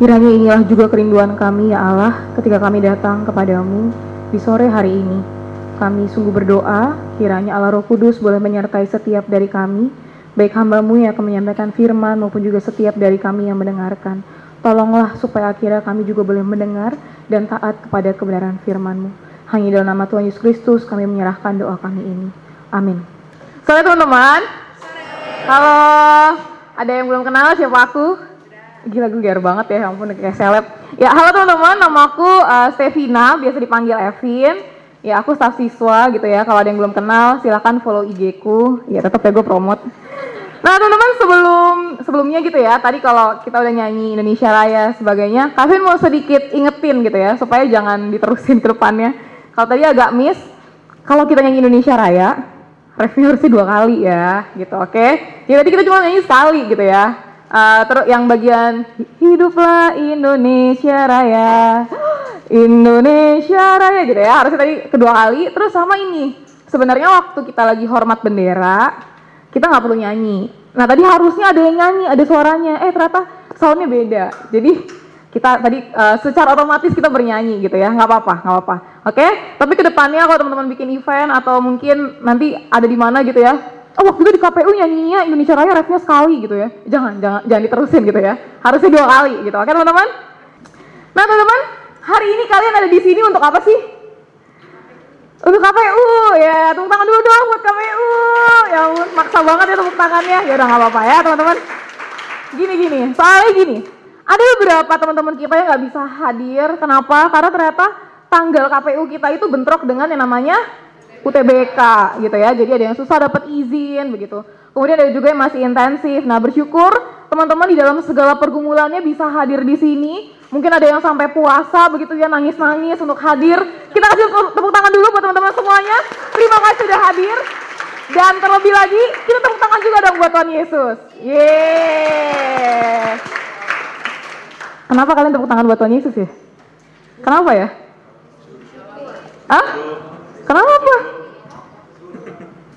Kiranya inilah juga kerinduan kami ya Allah ketika kami datang kepadamu di sore hari ini. Kami sungguh berdoa kiranya Allah Roh Kudus boleh menyertai setiap dari kami, baik hambamu yang akan menyampaikan firman maupun juga setiap dari kami yang mendengarkan. Tolonglah supaya akhirnya kami juga boleh mendengar dan taat kepada kebenaran firman-Mu. Hanya dalam nama Tuhan Yesus Kristus kami menyerahkan doa kami ini. Amin. Sore teman-teman. Halo. Ada yang belum kenal siapa aku? Gila gue gear banget ya, ya ampun kayak seleb. Ya halo teman-teman, nama aku uh, Stevina, biasa dipanggil Evin. Ya aku staf siswa gitu ya, kalau ada yang belum kenal silahkan follow IG ku. Ya tetap ya gue promote. Nah teman-teman sebelum sebelumnya gitu ya, tadi kalau kita udah nyanyi Indonesia Raya sebagainya, Kevin mau sedikit ingetin gitu ya, supaya jangan diterusin ke depannya. Kalau tadi agak miss, kalau kita nyanyi Indonesia Raya, refnya harusnya dua kali ya, gitu oke? Okay? Ya tadi kita cuma nyanyi sekali gitu ya. Uh, terus yang bagian hiduplah Indonesia Raya, Indonesia Raya gitu ya, harusnya tadi kedua kali. Terus sama ini, sebenarnya waktu kita lagi hormat bendera, kita nggak perlu nyanyi. Nah tadi harusnya ada yang nyanyi, ada suaranya. Eh ternyata soundnya beda. Jadi kita tadi uh, secara otomatis kita bernyanyi gitu ya, nggak apa-apa, nggak apa-apa. Oke? Okay? Tapi ke depannya kalau teman-teman bikin event atau mungkin nanti ada di mana gitu ya, oh waktu itu di KPU nyanyinya Indonesia Raya refnya sekali gitu ya. Jangan, jangan, jangan diterusin gitu ya. Harusnya dua kali gitu. Oke teman-teman? Nah teman-teman, hari ini kalian ada di sini untuk apa sih? Untuk KPU ya, tepuk tangan dulu dong buat KPU. Ya maksa banget ya tepuk tangannya. Ya udah nggak apa-apa ya teman-teman. Gini gini, soalnya gini. Ada beberapa teman-teman kita yang nggak bisa hadir. Kenapa? Karena ternyata tanggal KPU kita itu bentrok dengan yang namanya UTBK gitu ya. Jadi ada yang susah dapat izin begitu. Kemudian ada juga yang masih intensif. Nah, bersyukur teman-teman di dalam segala pergumulannya bisa hadir di sini. Mungkin ada yang sampai puasa begitu ya nangis-nangis untuk hadir. Kita kasih tepuk tangan dulu buat teman-teman semuanya. Terima kasih sudah hadir. Dan terlebih lagi kita tepuk tangan juga dong buat Tuhan Yesus. Yeay. Kenapa kalian tepuk tangan buat Tuhan Yesus ya? Kenapa ya? Hah? Kenapa?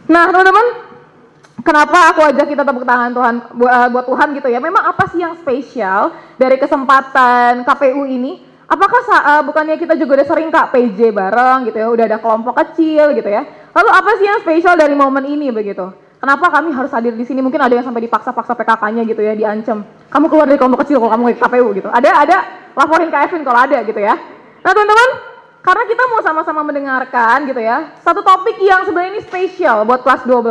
Nah, teman-teman, kenapa aku ajak kita tepuk tangan Tuhan buat Tuhan gitu ya? Memang apa sih yang spesial dari kesempatan KPU ini? Apakah uh, bukannya kita juga udah sering Kak PJ bareng gitu ya, udah ada kelompok kecil gitu ya. Lalu apa sih yang spesial dari momen ini begitu? Kenapa kami harus hadir di sini? Mungkin ada yang sampai dipaksa-paksa PKK-nya gitu ya, diancam. Kamu keluar dari kelompok kecil kalau kamu ke KPU gitu. Ada ada laporin ke Evin kalau ada gitu ya. Nah, teman-teman, karena kita mau sama-sama mendengarkan gitu ya, satu topik yang sebenarnya ini spesial buat kelas 12.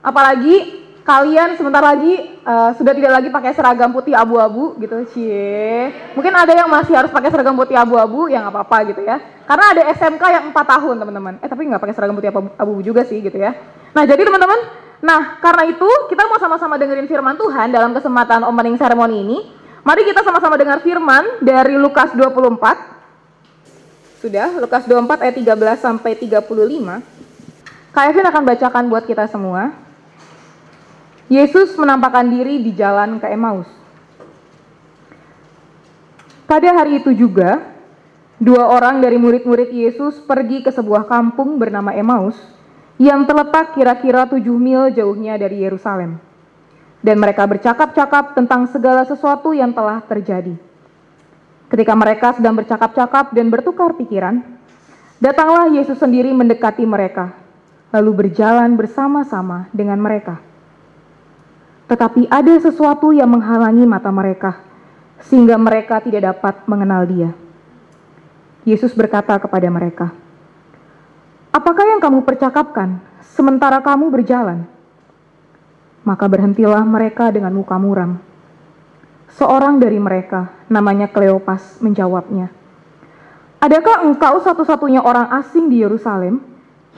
Apalagi kalian sebentar lagi uh, sudah tidak lagi pakai seragam putih abu-abu gitu, cie. Mungkin ada yang masih harus pakai seragam putih abu-abu, ya nggak apa-apa gitu ya. Karena ada SMK yang 4 tahun teman-teman. Eh tapi nggak pakai seragam putih abu-abu juga sih gitu ya. Nah jadi teman-teman, nah karena itu kita mau sama-sama dengerin firman Tuhan dalam kesempatan opening ceremony ini. Mari kita sama-sama dengar firman dari Lukas 24. Sudah, Lukas 24 ayat 13 sampai 35. Kak Evin akan bacakan buat kita semua. Yesus menampakkan diri di jalan ke Emmaus. Pada hari itu juga, dua orang dari murid-murid Yesus pergi ke sebuah kampung bernama Emmaus yang terletak kira-kira tujuh mil jauhnya dari Yerusalem. Dan mereka bercakap-cakap tentang segala sesuatu yang telah terjadi. Ketika mereka sedang bercakap-cakap dan bertukar pikiran, datanglah Yesus sendiri mendekati mereka, lalu berjalan bersama-sama dengan mereka. Tetapi ada sesuatu yang menghalangi mata mereka, sehingga mereka tidak dapat mengenal Dia. Yesus berkata kepada mereka, "Apakah yang kamu percakapkan sementara kamu berjalan?" Maka berhentilah mereka dengan muka muram. Seorang dari mereka, namanya Kleopas, menjawabnya, "Adakah engkau satu-satunya orang asing di Yerusalem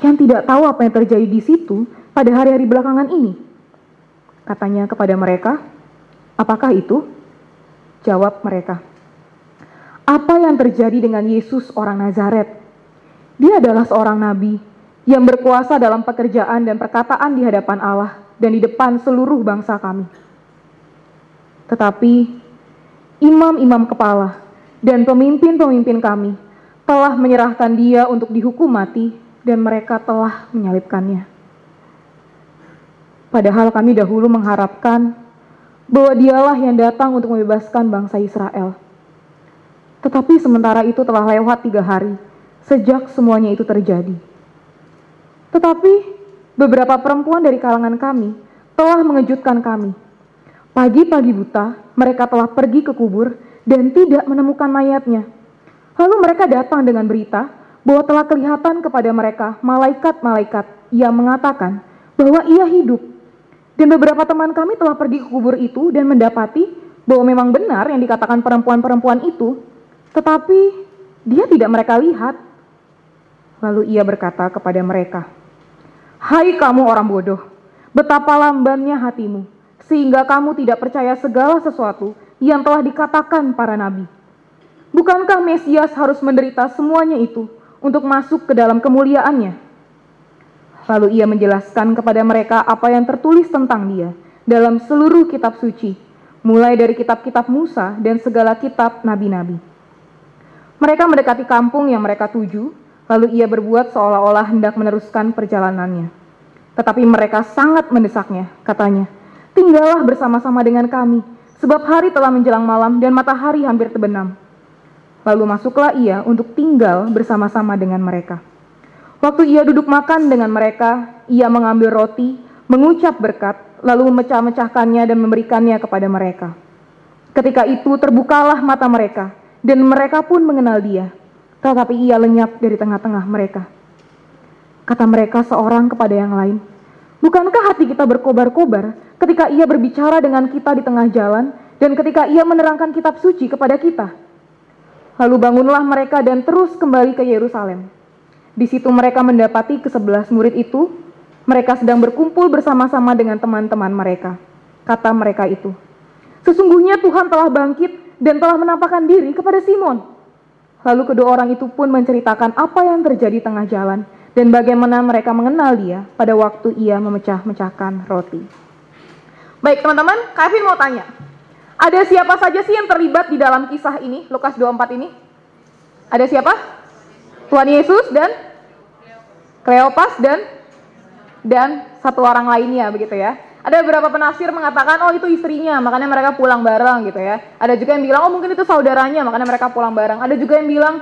yang tidak tahu apa yang terjadi di situ pada hari-hari belakangan ini?" Katanya kepada mereka, "Apakah itu?" Jawab mereka, "Apa yang terjadi dengan Yesus orang Nazaret? Dia adalah seorang nabi yang berkuasa dalam pekerjaan dan perkataan di hadapan Allah dan di depan seluruh bangsa kami." Tetapi imam-imam kepala dan pemimpin-pemimpin kami telah menyerahkan dia untuk dihukum mati dan mereka telah menyalibkannya. Padahal kami dahulu mengharapkan bahwa dialah yang datang untuk membebaskan bangsa Israel. Tetapi sementara itu telah lewat tiga hari sejak semuanya itu terjadi. Tetapi beberapa perempuan dari kalangan kami telah mengejutkan kami. Pagi-pagi buta, mereka telah pergi ke kubur dan tidak menemukan mayatnya. Lalu mereka datang dengan berita bahwa telah kelihatan kepada mereka malaikat-malaikat yang mengatakan bahwa ia hidup. Dan beberapa teman kami telah pergi ke kubur itu dan mendapati bahwa memang benar yang dikatakan perempuan-perempuan itu, tetapi dia tidak mereka lihat. Lalu ia berkata kepada mereka, "Hai kamu orang bodoh, betapa lambannya hatimu, sehingga kamu tidak percaya segala sesuatu yang telah dikatakan para nabi. Bukankah Mesias harus menderita semuanya itu untuk masuk ke dalam kemuliaannya?" Lalu ia menjelaskan kepada mereka apa yang tertulis tentang dia dalam seluruh kitab suci, mulai dari kitab-kitab Musa dan segala kitab nabi-nabi. Mereka mendekati kampung yang mereka tuju, lalu ia berbuat seolah-olah hendak meneruskan perjalanannya. Tetapi mereka sangat mendesaknya, katanya, tinggallah bersama-sama dengan kami, sebab hari telah menjelang malam dan matahari hampir terbenam. Lalu masuklah ia untuk tinggal bersama-sama dengan mereka. Waktu ia duduk makan dengan mereka, ia mengambil roti, mengucap berkat, lalu memecah-mecahkannya dan memberikannya kepada mereka. Ketika itu terbukalah mata mereka, dan mereka pun mengenal dia, tetapi ia lenyap dari tengah-tengah mereka. Kata mereka seorang kepada yang lain, Bukankah hati kita berkobar-kobar ketika ia berbicara dengan kita di tengah jalan dan ketika ia menerangkan kitab suci kepada kita? Lalu bangunlah mereka dan terus kembali ke Yerusalem. Di situ mereka mendapati kesebelas murid itu, mereka sedang berkumpul bersama-sama dengan teman-teman mereka. Kata mereka itu, Sesungguhnya Tuhan telah bangkit dan telah menampakkan diri kepada Simon. Lalu kedua orang itu pun menceritakan apa yang terjadi tengah jalan dan bagaimana mereka mengenal dia pada waktu ia memecah-mecahkan roti. Baik teman-teman, Kevin mau tanya, ada siapa saja sih yang terlibat di dalam kisah ini, Lukas 24 ini? Ada siapa? Tuhan Yesus dan Kleopas dan dan satu orang lainnya begitu ya. Ada beberapa penafsir mengatakan oh itu istrinya, makanya mereka pulang bareng gitu ya. Ada juga yang bilang oh mungkin itu saudaranya, makanya mereka pulang bareng. Ada juga yang bilang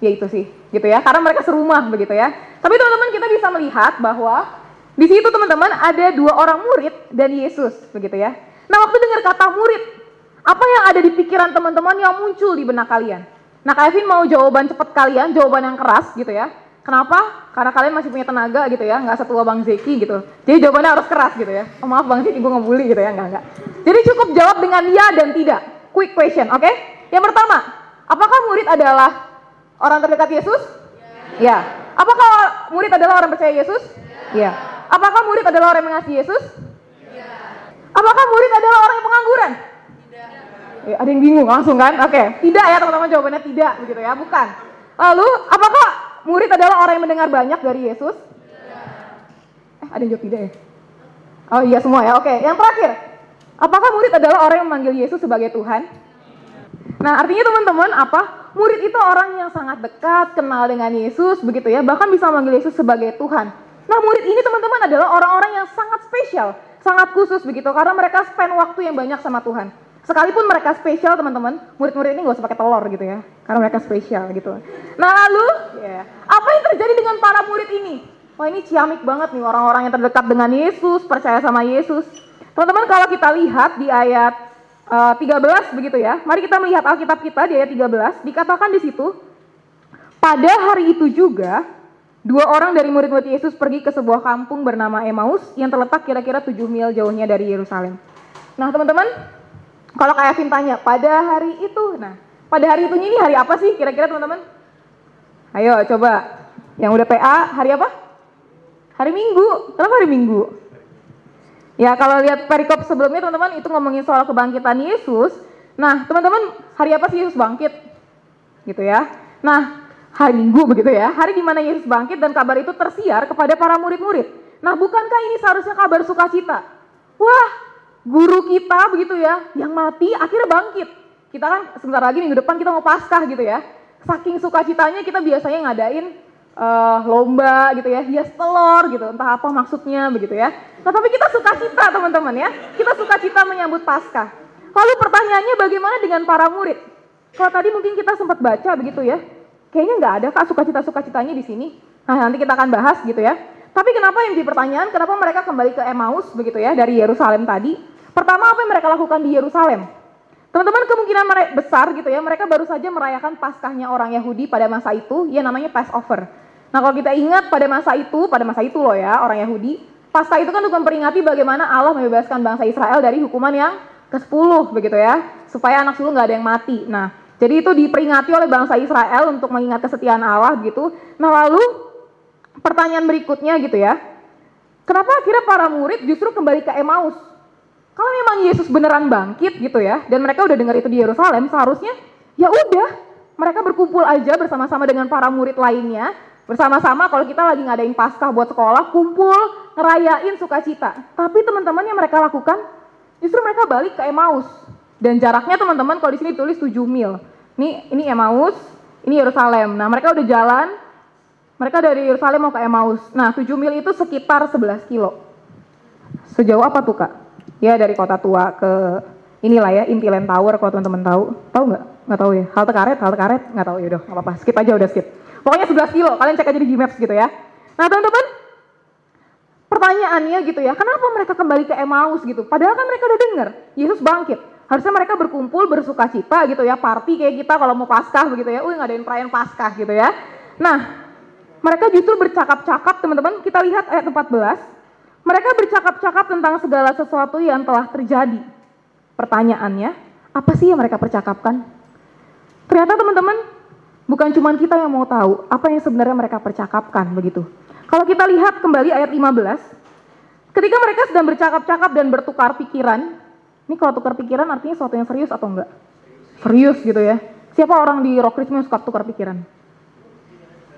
ya itu sih gitu ya, karena mereka serumah begitu ya. Tapi teman-teman kita bisa melihat bahwa di situ teman-teman ada dua orang murid dan Yesus begitu ya. Nah waktu dengar kata murid, apa yang ada di pikiran teman-teman yang muncul di benak kalian? Nah, Kevin mau jawaban cepat kalian, jawaban yang keras gitu ya. Kenapa? Karena kalian masih punya tenaga gitu ya, nggak setua Bang Zeki gitu. Jadi jawabannya harus keras gitu ya. Oh, maaf Bang Zeki, gue ngebully gitu ya, nggak nggak. Jadi cukup jawab dengan ya dan tidak. Quick question, oke? Okay? Yang pertama, apakah murid adalah orang terdekat Yesus? Ya. ya. Apakah murid adalah orang percaya Yesus? Ya. ya. Apakah murid adalah orang yang mengasihi Yesus? Ya. Apakah murid adalah orang yang pengangguran? Ya, ada yang bingung langsung kan? Oke, okay. tidak ya teman-teman jawabannya tidak begitu ya, bukan. Lalu, apakah murid adalah orang yang mendengar banyak dari Yesus? Eh, ada yang jawab tidak ya? Oh iya semua ya, oke. Okay. Yang terakhir, apakah murid adalah orang yang memanggil Yesus sebagai Tuhan? Nah, artinya teman-teman apa? Murid itu orang yang sangat dekat, kenal dengan Yesus begitu ya, bahkan bisa memanggil Yesus sebagai Tuhan. Nah, murid ini teman-teman adalah orang-orang yang sangat spesial, sangat khusus begitu, karena mereka spend waktu yang banyak sama Tuhan. Sekalipun mereka spesial teman-teman, murid-murid ini gak usah pakai telur gitu ya, karena mereka spesial gitu. Nah lalu, yeah, apa yang terjadi dengan para murid ini? Wah ini ciamik banget nih orang-orang yang terdekat dengan Yesus, percaya sama Yesus. Teman-teman kalau kita lihat di ayat eh, 13 begitu ya, mari kita melihat Alkitab kita di ayat 13, dikatakan di situ, pada hari itu juga, dua orang dari murid-murid Yesus pergi ke sebuah kampung bernama Emmaus yang terletak kira-kira 7 mil jauhnya dari Yerusalem. Nah teman-teman, kalau kayak Vin tanya, pada hari itu, nah, pada hari itu ini hari apa sih kira-kira teman-teman? Ayo coba, yang udah PA, hari apa? Hari Minggu. Kenapa hari Minggu? Ya kalau lihat perikop sebelumnya teman-teman itu ngomongin soal kebangkitan Yesus. Nah teman-teman hari apa sih Yesus bangkit? Gitu ya. Nah hari Minggu begitu ya. Hari di mana Yesus bangkit dan kabar itu tersiar kepada para murid-murid. Nah bukankah ini seharusnya kabar sukacita? Wah guru kita begitu ya, yang mati akhirnya bangkit. Kita kan sebentar lagi minggu depan kita mau Paskah gitu ya. Saking sukacitanya kita biasanya ngadain uh, lomba gitu ya, hias telur gitu, entah apa maksudnya begitu ya. Nah tapi kita sukacita teman-teman ya, kita sukacita menyambut Paskah. Lalu pertanyaannya bagaimana dengan para murid? Kalau tadi mungkin kita sempat baca begitu ya, kayaknya nggak ada kak sukacita-sukacitanya di sini. Nah nanti kita akan bahas gitu ya. Tapi kenapa yang pertanyaan, kenapa mereka kembali ke Emmaus begitu ya dari Yerusalem tadi? Pertama apa yang mereka lakukan di Yerusalem? Teman-teman kemungkinan besar gitu ya, mereka baru saja merayakan Paskahnya orang Yahudi pada masa itu, ya namanya Passover. Nah kalau kita ingat pada masa itu, pada masa itu loh ya orang Yahudi, Paskah itu kan untuk memperingati bagaimana Allah membebaskan bangsa Israel dari hukuman yang ke-10 begitu ya, supaya anak sulung nggak ada yang mati. Nah, jadi itu diperingati oleh bangsa Israel untuk mengingat kesetiaan Allah gitu. Nah lalu pertanyaan berikutnya gitu ya, kenapa akhirnya para murid justru kembali ke Emmaus? Kalau memang Yesus beneran bangkit gitu ya, dan mereka udah dengar itu di Yerusalem, seharusnya ya udah mereka berkumpul aja bersama-sama dengan para murid lainnya, bersama-sama kalau kita lagi ngadain paskah buat sekolah, kumpul, ngerayain sukacita. Tapi teman-teman yang mereka lakukan, justru mereka balik ke Emmaus. Dan jaraknya teman-teman kalau di sini tulis 7 mil. Ini ini Emmaus, ini Yerusalem. Nah, mereka udah jalan, mereka dari Yerusalem mau ke Emmaus. Nah, 7 mil itu sekitar 11 kilo. Sejauh apa tuh, Kak? ya dari kota tua ke inilah ya Intiland Tower kalau teman-teman tahu tahu nggak nggak tahu ya halte karet halte karet nggak tahu ya udah nggak apa-apa skip aja udah skip pokoknya 11 kilo kalian cek aja di Gmaps gitu ya nah teman-teman pertanyaannya gitu ya kenapa mereka kembali ke Emmaus gitu padahal kan mereka udah dengar Yesus bangkit harusnya mereka berkumpul bersuka cita gitu ya party kayak kita kalau mau paskah begitu ya, wih ngadain perayaan paskah gitu ya. Nah, mereka justru bercakap-cakap teman-teman, kita lihat ayat 14, mereka bercakap-cakap tentang segala sesuatu yang telah terjadi. Pertanyaannya, apa sih yang mereka percakapkan? Ternyata teman-teman, bukan cuma kita yang mau tahu apa yang sebenarnya mereka percakapkan begitu. Kalau kita lihat kembali ayat 15, ketika mereka sedang bercakap-cakap dan bertukar pikiran, ini kalau tukar pikiran artinya sesuatu yang serius atau enggak? Serius gitu ya. Siapa orang di Rockrism yang suka tukar pikiran?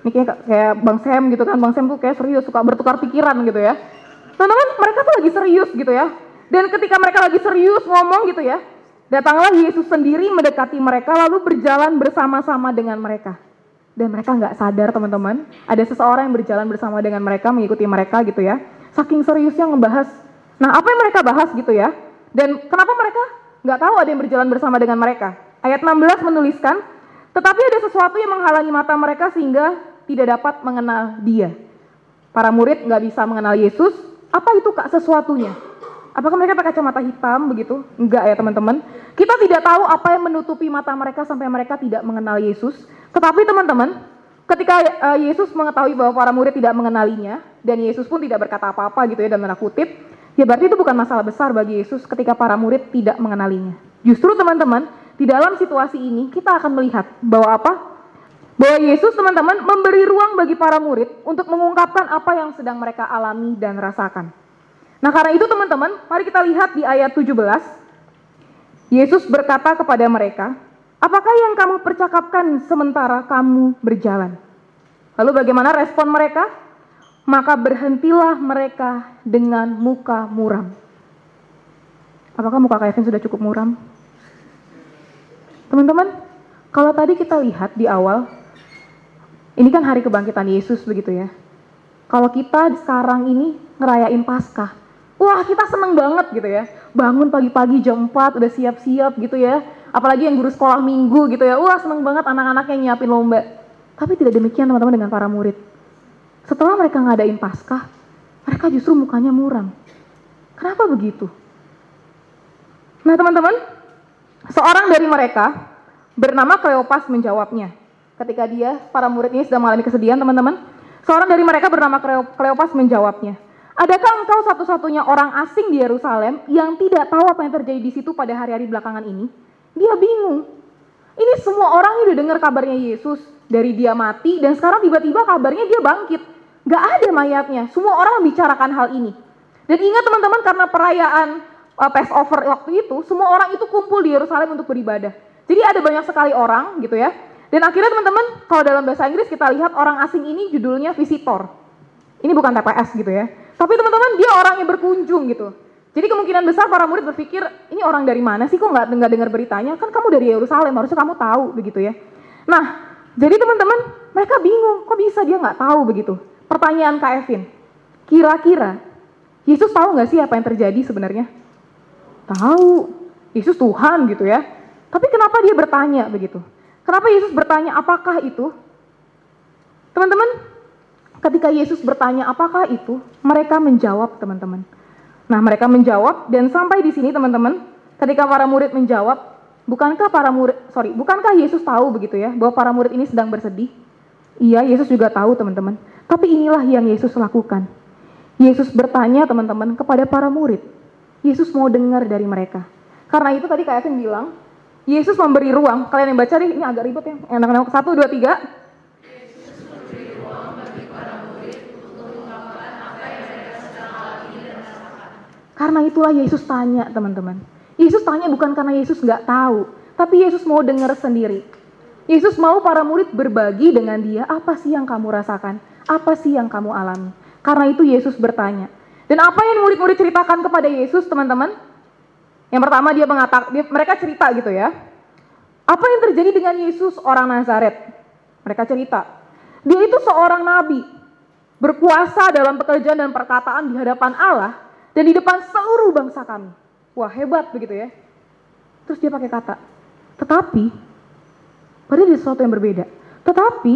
Ini kayak, kayak Bang Sam gitu kan, Bang Sam tuh kayak serius, suka bertukar pikiran gitu ya. Teman-teman, mereka tuh lagi serius gitu ya. Dan ketika mereka lagi serius ngomong gitu ya, datanglah Yesus sendiri mendekati mereka lalu berjalan bersama-sama dengan mereka. Dan mereka nggak sadar teman-teman, ada seseorang yang berjalan bersama dengan mereka, mengikuti mereka gitu ya. Saking seriusnya ngebahas. Nah apa yang mereka bahas gitu ya. Dan kenapa mereka nggak tahu ada yang berjalan bersama dengan mereka. Ayat 16 menuliskan, tetapi ada sesuatu yang menghalangi mata mereka sehingga tidak dapat mengenal dia. Para murid nggak bisa mengenal Yesus, apa itu kak sesuatunya? Apakah mereka pakai kacamata hitam begitu? Enggak ya teman-teman. Kita tidak tahu apa yang menutupi mata mereka sampai mereka tidak mengenal Yesus. Tetapi teman-teman, ketika uh, Yesus mengetahui bahwa para murid tidak mengenalinya dan Yesus pun tidak berkata apa-apa gitu ya dan tanda kutip, ya berarti itu bukan masalah besar bagi Yesus ketika para murid tidak mengenalinya. Justru teman-teman, di dalam situasi ini kita akan melihat bahwa apa? Bahwa Yesus teman-teman memberi ruang bagi para murid untuk mengungkapkan apa yang sedang mereka alami dan rasakan. Nah karena itu teman-teman, mari kita lihat di ayat 17. Yesus berkata kepada mereka, apakah yang kamu percakapkan sementara kamu berjalan? Lalu bagaimana respon mereka? Maka berhentilah mereka dengan muka muram. Apakah muka Kevin sudah cukup muram? Teman-teman, kalau tadi kita lihat di awal, ini kan hari kebangkitan Yesus begitu ya. Kalau kita sekarang ini ngerayain Paskah, wah kita seneng banget gitu ya. Bangun pagi-pagi jam 4 udah siap-siap gitu ya. Apalagi yang guru sekolah minggu gitu ya. Wah seneng banget anak-anak yang nyiapin lomba. Tapi tidak demikian teman-teman dengan para murid. Setelah mereka ngadain Paskah, mereka justru mukanya muram. Kenapa begitu? Nah teman-teman, seorang dari mereka bernama Kleopas menjawabnya ketika dia para murid ini sedang mengalami kesedihan teman-teman seorang dari mereka bernama Kleopas menjawabnya adakah engkau satu-satunya orang asing di Yerusalem yang tidak tahu apa yang terjadi di situ pada hari-hari belakangan ini? Dia bingung. Ini semua orang udah dengar kabarnya Yesus dari dia mati dan sekarang tiba-tiba kabarnya dia bangkit. Gak ada mayatnya. Semua orang membicarakan hal ini. Dan ingat teman-teman karena perayaan uh, Passover waktu itu semua orang itu kumpul di Yerusalem untuk beribadah. Jadi ada banyak sekali orang gitu ya. Dan akhirnya teman-teman, kalau dalam bahasa Inggris kita lihat orang asing ini judulnya visitor. Ini bukan TPS gitu ya. Tapi teman-teman dia orang yang berkunjung gitu. Jadi kemungkinan besar para murid berpikir, ini orang dari mana sih kok nggak nggak dengar beritanya? Kan kamu dari Yerusalem, harusnya kamu tahu begitu ya. Nah, jadi teman-teman, mereka bingung, kok bisa dia nggak tahu begitu? Pertanyaan Kak Evin, kira-kira Yesus tahu nggak sih apa yang terjadi sebenarnya? Tahu, Yesus Tuhan gitu ya. Tapi kenapa dia bertanya begitu? Kenapa Yesus bertanya apakah itu? Teman-teman, ketika Yesus bertanya apakah itu, mereka menjawab teman-teman. Nah, mereka menjawab dan sampai di sini teman-teman, ketika para murid menjawab, bukankah para murid, sorry, bukankah Yesus tahu begitu ya, bahwa para murid ini sedang bersedih? Iya, Yesus juga tahu teman-teman. Tapi inilah yang Yesus lakukan. Yesus bertanya teman-teman kepada para murid. Yesus mau dengar dari mereka. Karena itu tadi kayak Evan bilang, Yesus memberi ruang. Kalian yang baca nih, ini agak ribet ya. Yang anak-anak satu, dua, tiga. Karena itulah Yesus tanya teman-teman. Yesus tanya bukan karena Yesus nggak tahu, tapi Yesus mau dengar sendiri. Yesus mau para murid berbagi dengan dia, apa sih yang kamu rasakan? Apa sih yang kamu alami? Karena itu Yesus bertanya. Dan apa yang murid-murid ceritakan kepada Yesus, teman-teman? Yang pertama dia mengatakan, mereka cerita gitu ya. Apa yang terjadi dengan Yesus orang Nazaret? Mereka cerita. Dia itu seorang nabi, berkuasa dalam pekerjaan dan perkataan di hadapan Allah dan di depan seluruh bangsa kami. Wah hebat begitu ya. Terus dia pakai kata, tetapi, padahal dia sesuatu yang berbeda. Tetapi,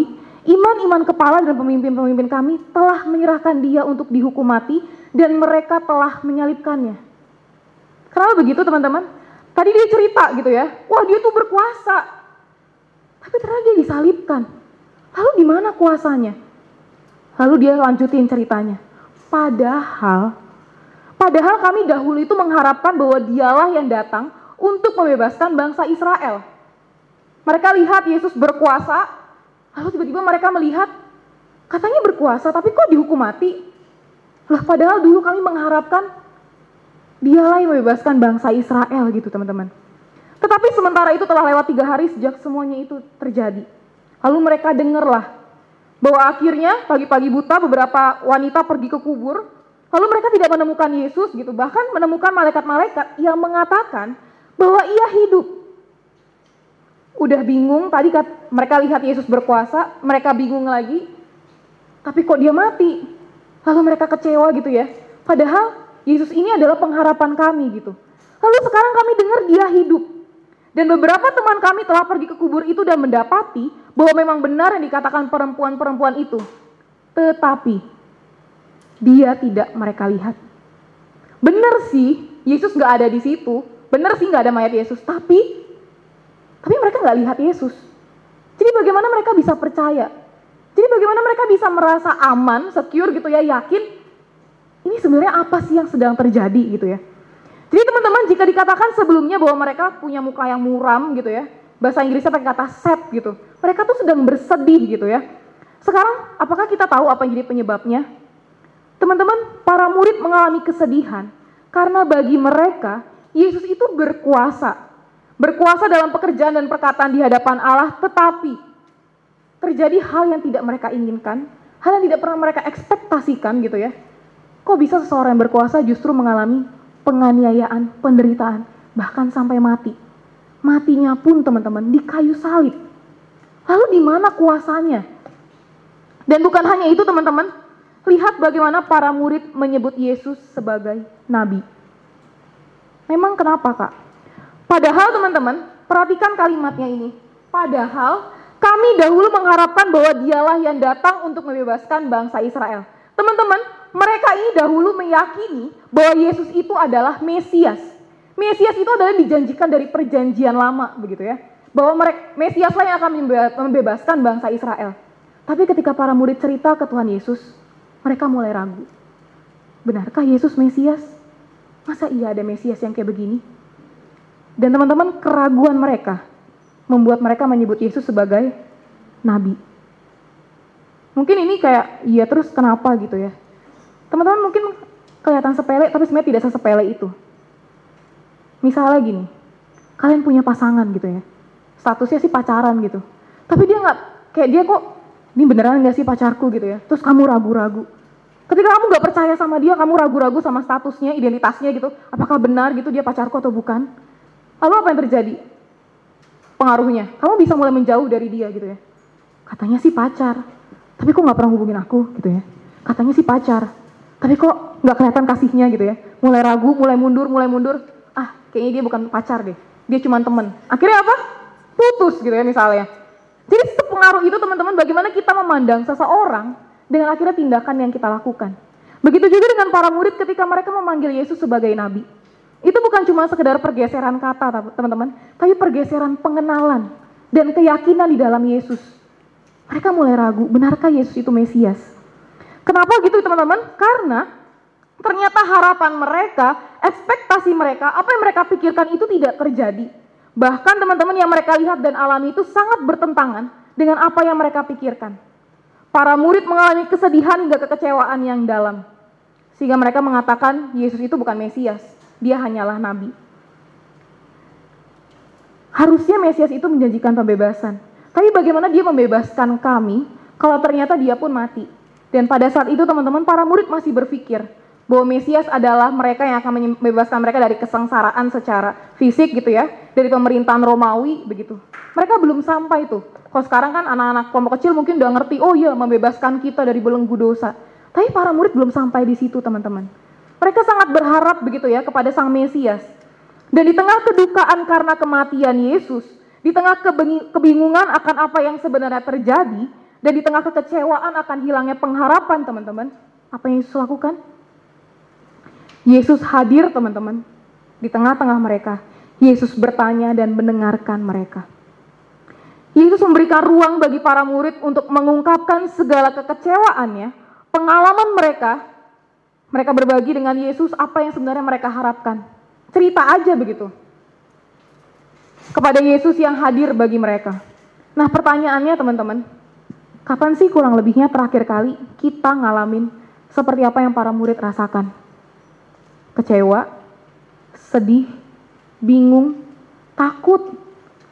iman-iman kepala dan pemimpin-pemimpin kami telah menyerahkan dia untuk dihukum mati dan mereka telah menyalibkannya. Kenapa begitu teman-teman? Tadi dia cerita gitu ya, wah dia tuh berkuasa. Tapi ternyata dia disalibkan. Lalu di mana kuasanya? Lalu dia lanjutin ceritanya. Padahal Padahal kami dahulu itu mengharapkan bahwa dialah yang datang untuk membebaskan bangsa Israel. Mereka lihat Yesus berkuasa, lalu tiba-tiba mereka melihat katanya berkuasa tapi kok dihukum mati? Lah padahal dulu kami mengharapkan dialah yang membebaskan bangsa Israel gitu teman-teman. Tetapi sementara itu telah lewat tiga hari sejak semuanya itu terjadi. Lalu mereka dengarlah bahwa akhirnya pagi-pagi buta beberapa wanita pergi ke kubur Lalu mereka tidak menemukan Yesus gitu, bahkan menemukan malaikat-malaikat yang mengatakan bahwa ia hidup. Udah bingung, tadi kat, mereka lihat Yesus berkuasa, mereka bingung lagi, tapi kok dia mati? Lalu mereka kecewa gitu ya. Padahal Yesus ini adalah pengharapan kami gitu. Lalu sekarang kami dengar dia hidup. Dan beberapa teman kami telah pergi ke kubur itu dan mendapati bahwa memang benar yang dikatakan perempuan-perempuan itu. Tetapi dia tidak mereka lihat. Benar sih, Yesus nggak ada di situ. Benar sih nggak ada mayat Yesus, tapi tapi mereka nggak lihat Yesus. Jadi bagaimana mereka bisa percaya? Jadi bagaimana mereka bisa merasa aman, secure gitu ya, yakin ini sebenarnya apa sih yang sedang terjadi gitu ya. Jadi teman-teman jika dikatakan sebelumnya bahwa mereka punya muka yang muram gitu ya, bahasa Inggrisnya pakai kata sad gitu. Mereka tuh sedang bersedih gitu ya. Sekarang apakah kita tahu apa yang jadi penyebabnya? Teman-teman, para murid mengalami kesedihan karena bagi mereka Yesus itu berkuasa. Berkuasa dalam pekerjaan dan perkataan di hadapan Allah, tetapi terjadi hal yang tidak mereka inginkan, hal yang tidak pernah mereka ekspektasikan gitu ya. Kok bisa seseorang yang berkuasa justru mengalami penganiayaan, penderitaan, bahkan sampai mati. Matinya pun teman-teman di kayu salib. Lalu di mana kuasanya? Dan bukan hanya itu teman-teman, Lihat bagaimana para murid menyebut Yesus sebagai nabi. Memang kenapa kak? Padahal teman-teman, perhatikan kalimatnya ini. Padahal kami dahulu mengharapkan bahwa dialah yang datang untuk membebaskan bangsa Israel. Teman-teman, mereka ini dahulu meyakini bahwa Yesus itu adalah Mesias. Mesias itu adalah dijanjikan dari perjanjian lama begitu ya. Bahwa mereka Mesiaslah yang akan membebaskan bangsa Israel. Tapi ketika para murid cerita ke Tuhan Yesus, mereka mulai ragu. Benarkah Yesus Mesias? Masa iya ada Mesias yang kayak begini? Dan teman-teman, keraguan mereka membuat mereka menyebut Yesus sebagai nabi. Mungkin ini kayak, iya terus kenapa gitu ya. Teman-teman mungkin kelihatan sepele, tapi sebenarnya tidak sesepele itu. Misalnya gini, kalian punya pasangan gitu ya, statusnya sih pacaran gitu. Tapi dia nggak, kayak dia kok, ini beneran nggak sih pacarku gitu ya. Terus kamu ragu-ragu Ketika kamu gak percaya sama dia, kamu ragu-ragu sama statusnya, identitasnya gitu. Apakah benar gitu dia pacarku atau bukan? Lalu apa yang terjadi? Pengaruhnya, kamu bisa mulai menjauh dari dia gitu ya. Katanya sih pacar, tapi kok gak pernah hubungin aku gitu ya. Katanya sih pacar, tapi kok gak kelihatan kasihnya gitu ya. Mulai ragu, mulai mundur, mulai mundur. Ah, kayaknya dia bukan pacar deh. Dia cuma temen. Akhirnya apa? Putus gitu ya misalnya. Jadi sepengaruh itu teman-teman bagaimana kita memandang seseorang dengan akhirnya tindakan yang kita lakukan. Begitu juga dengan para murid ketika mereka memanggil Yesus sebagai nabi. Itu bukan cuma sekedar pergeseran kata, teman-teman, tapi pergeseran pengenalan dan keyakinan di dalam Yesus. Mereka mulai ragu, benarkah Yesus itu Mesias? Kenapa gitu teman-teman? Karena ternyata harapan mereka, ekspektasi mereka, apa yang mereka pikirkan itu tidak terjadi. Bahkan teman-teman yang mereka lihat dan alami itu sangat bertentangan dengan apa yang mereka pikirkan. Para murid mengalami kesedihan hingga kekecewaan yang dalam. Sehingga mereka mengatakan Yesus itu bukan Mesias, dia hanyalah nabi. Harusnya Mesias itu menjanjikan pembebasan. Tapi bagaimana dia membebaskan kami kalau ternyata dia pun mati? Dan pada saat itu teman-teman para murid masih berpikir bahwa Mesias adalah mereka yang akan membebaskan mereka dari kesengsaraan secara fisik gitu ya, dari pemerintahan Romawi begitu. Mereka belum sampai tuh kalau sekarang kan anak-anak kelompok kecil mungkin udah ngerti, oh iya membebaskan kita dari belenggu dosa. Tapi para murid belum sampai di situ teman-teman. Mereka sangat berharap begitu ya kepada Sang Mesias. Dan di tengah kedukaan karena kematian Yesus, di tengah kebingungan akan apa yang sebenarnya terjadi, dan di tengah kekecewaan akan hilangnya pengharapan teman-teman, apa yang Yesus lakukan? Yesus hadir teman-teman di tengah-tengah mereka. Yesus bertanya dan mendengarkan mereka. Yesus memberikan ruang bagi para murid untuk mengungkapkan segala kekecewaannya, pengalaman mereka. Mereka berbagi dengan Yesus apa yang sebenarnya mereka harapkan. Cerita aja begitu. Kepada Yesus yang hadir bagi mereka. Nah pertanyaannya teman-teman, kapan sih kurang lebihnya terakhir kali kita ngalamin seperti apa yang para murid rasakan? Kecewa, sedih, bingung, takut,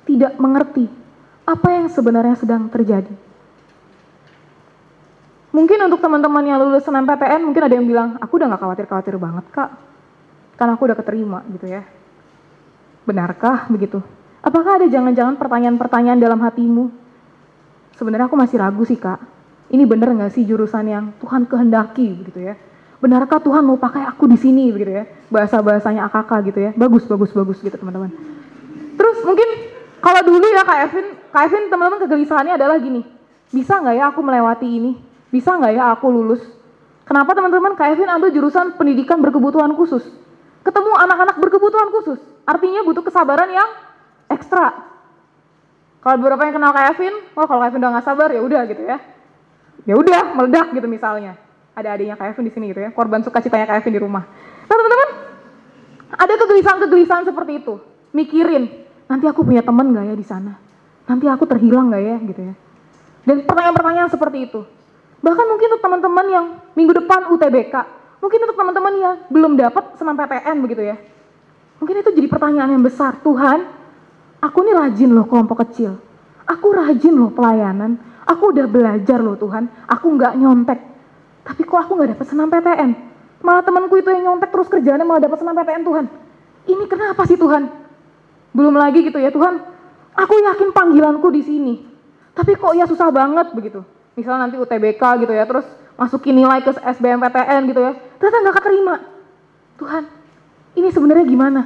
tidak mengerti, apa yang sebenarnya sedang terjadi. Mungkin untuk teman-teman yang lulus PTN mungkin ada yang bilang, aku udah gak khawatir-khawatir banget kak, karena aku udah keterima gitu ya. Benarkah begitu? Apakah ada jangan-jangan pertanyaan-pertanyaan dalam hatimu? Sebenarnya aku masih ragu sih kak, ini bener gak sih jurusan yang Tuhan kehendaki begitu ya? Benarkah Tuhan mau pakai aku di sini begitu ya? Bahasa-bahasanya AKK gitu ya, bagus, bagus, bagus gitu teman-teman. Terus mungkin kalau dulu ya Kak Evin, Kak Evin teman-teman kegelisahannya adalah gini, bisa nggak ya aku melewati ini? Bisa nggak ya aku lulus? Kenapa teman-teman Kak Evin ambil jurusan pendidikan berkebutuhan khusus? Ketemu anak-anak berkebutuhan khusus, artinya butuh kesabaran yang ekstra. Kalau beberapa yang kenal Kak Evin, oh kalau Kak Evin udah nggak sabar ya udah gitu ya. Ya udah meledak gitu misalnya. Ada adiknya Kak Evin di sini gitu ya, korban sukacitanya Kak Evin di rumah. Nah teman-teman, ada kegelisahan-kegelisahan seperti itu. Mikirin, nanti aku punya teman nggak ya di sana? Nanti aku terhilang nggak ya gitu ya? Dan pertanyaan-pertanyaan seperti itu. Bahkan mungkin untuk teman-teman yang minggu depan UTBK, mungkin untuk teman-teman yang belum dapat senam PTN begitu ya. Mungkin itu jadi pertanyaan yang besar. Tuhan, aku ini rajin loh kelompok kecil. Aku rajin loh pelayanan. Aku udah belajar loh Tuhan. Aku nggak nyontek. Tapi kok aku nggak dapat senam PTN? Malah temanku itu yang nyontek terus kerjanya malah dapat senam PTN Tuhan. Ini kenapa sih Tuhan? Belum lagi gitu ya Tuhan, aku yakin panggilanku di sini. Tapi kok ya susah banget begitu. Misalnya nanti UTBK gitu ya, terus masukin nilai ke SBMPTN gitu ya, ternyata nggak keterima. Tuhan, ini sebenarnya gimana?